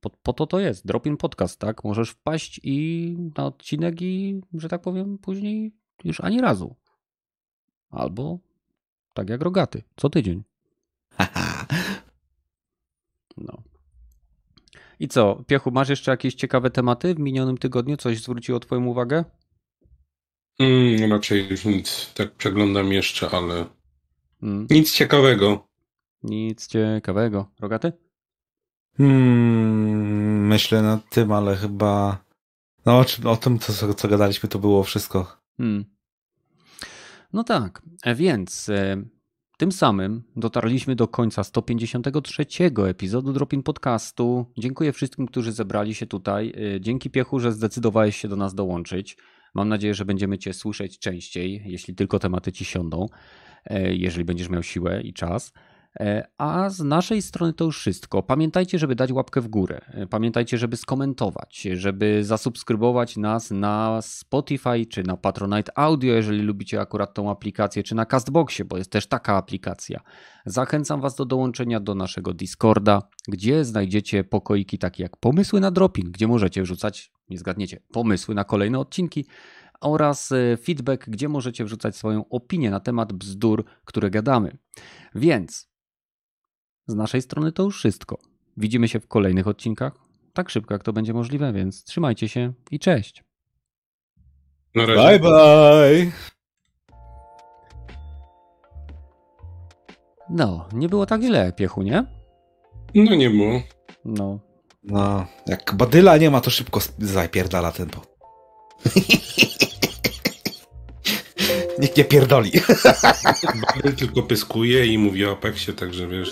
Po, po to to jest. Dropin podcast, tak? Możesz wpaść i na odcinek i, że tak powiem, później już ani razu. Albo tak jak rogaty, co tydzień. No. I co, Piechu, masz jeszcze jakieś ciekawe tematy w minionym tygodniu? Coś zwróciło Twoją uwagę? Mm, raczej już nic. Tak przeglądam jeszcze, ale Mm, nic ciekawego. nic ciekawego. Rogaty? Hmm, myślę nad tym, ale chyba. No, o, czym- o tym, co, co gadaliśmy, to było wszystko. Hmm. No tak, e, więc e, tym samym dotarliśmy do końca 153 epizodu Dropin Podcastu. Dziękuję wszystkim, którzy zebrali się tutaj. E, Dzięki Piechu, że zdecydowałeś się do nas dołączyć. Mam nadzieję, że będziemy Cię słyszeć częściej, jeśli tylko tematy Ci siądą, jeżeli będziesz miał siłę i czas. E, A z naszej strony to już wszystko. Pamiętajcie, żeby dać łapkę w górę. E, Pamiętajcie, żeby skomentować, żeby zasubskrybować nas na Spotify czy na Patronite Audio, jeżeli lubicie akurat tą aplikację, czy na Castboxie, bo jest też taka aplikacja. Zachęcam Was do dołączenia do naszego Discorda, gdzie znajdziecie pokoiki takie jak pomysły na dropin, gdzie możecie wrzucać, nie zgadniecie, pomysły na kolejne odcinki oraz e, feedback, gdzie możecie wrzucać swoją opinię na temat bzdur, które gadamy. Więc z naszej strony to już wszystko. Widzimy się w kolejnych odcinkach. Tak szybko, jak to będzie możliwe, więc trzymajcie się i cześć. Na razie. Bye bye! No, nie było tak źle, piechu, nie? No nie było. No. No, jak badyla nie ma, to szybko zapierdala tempo. Nikt nie pierdoli. Tylko pyskuje i mówi o Apexie, także wiesz.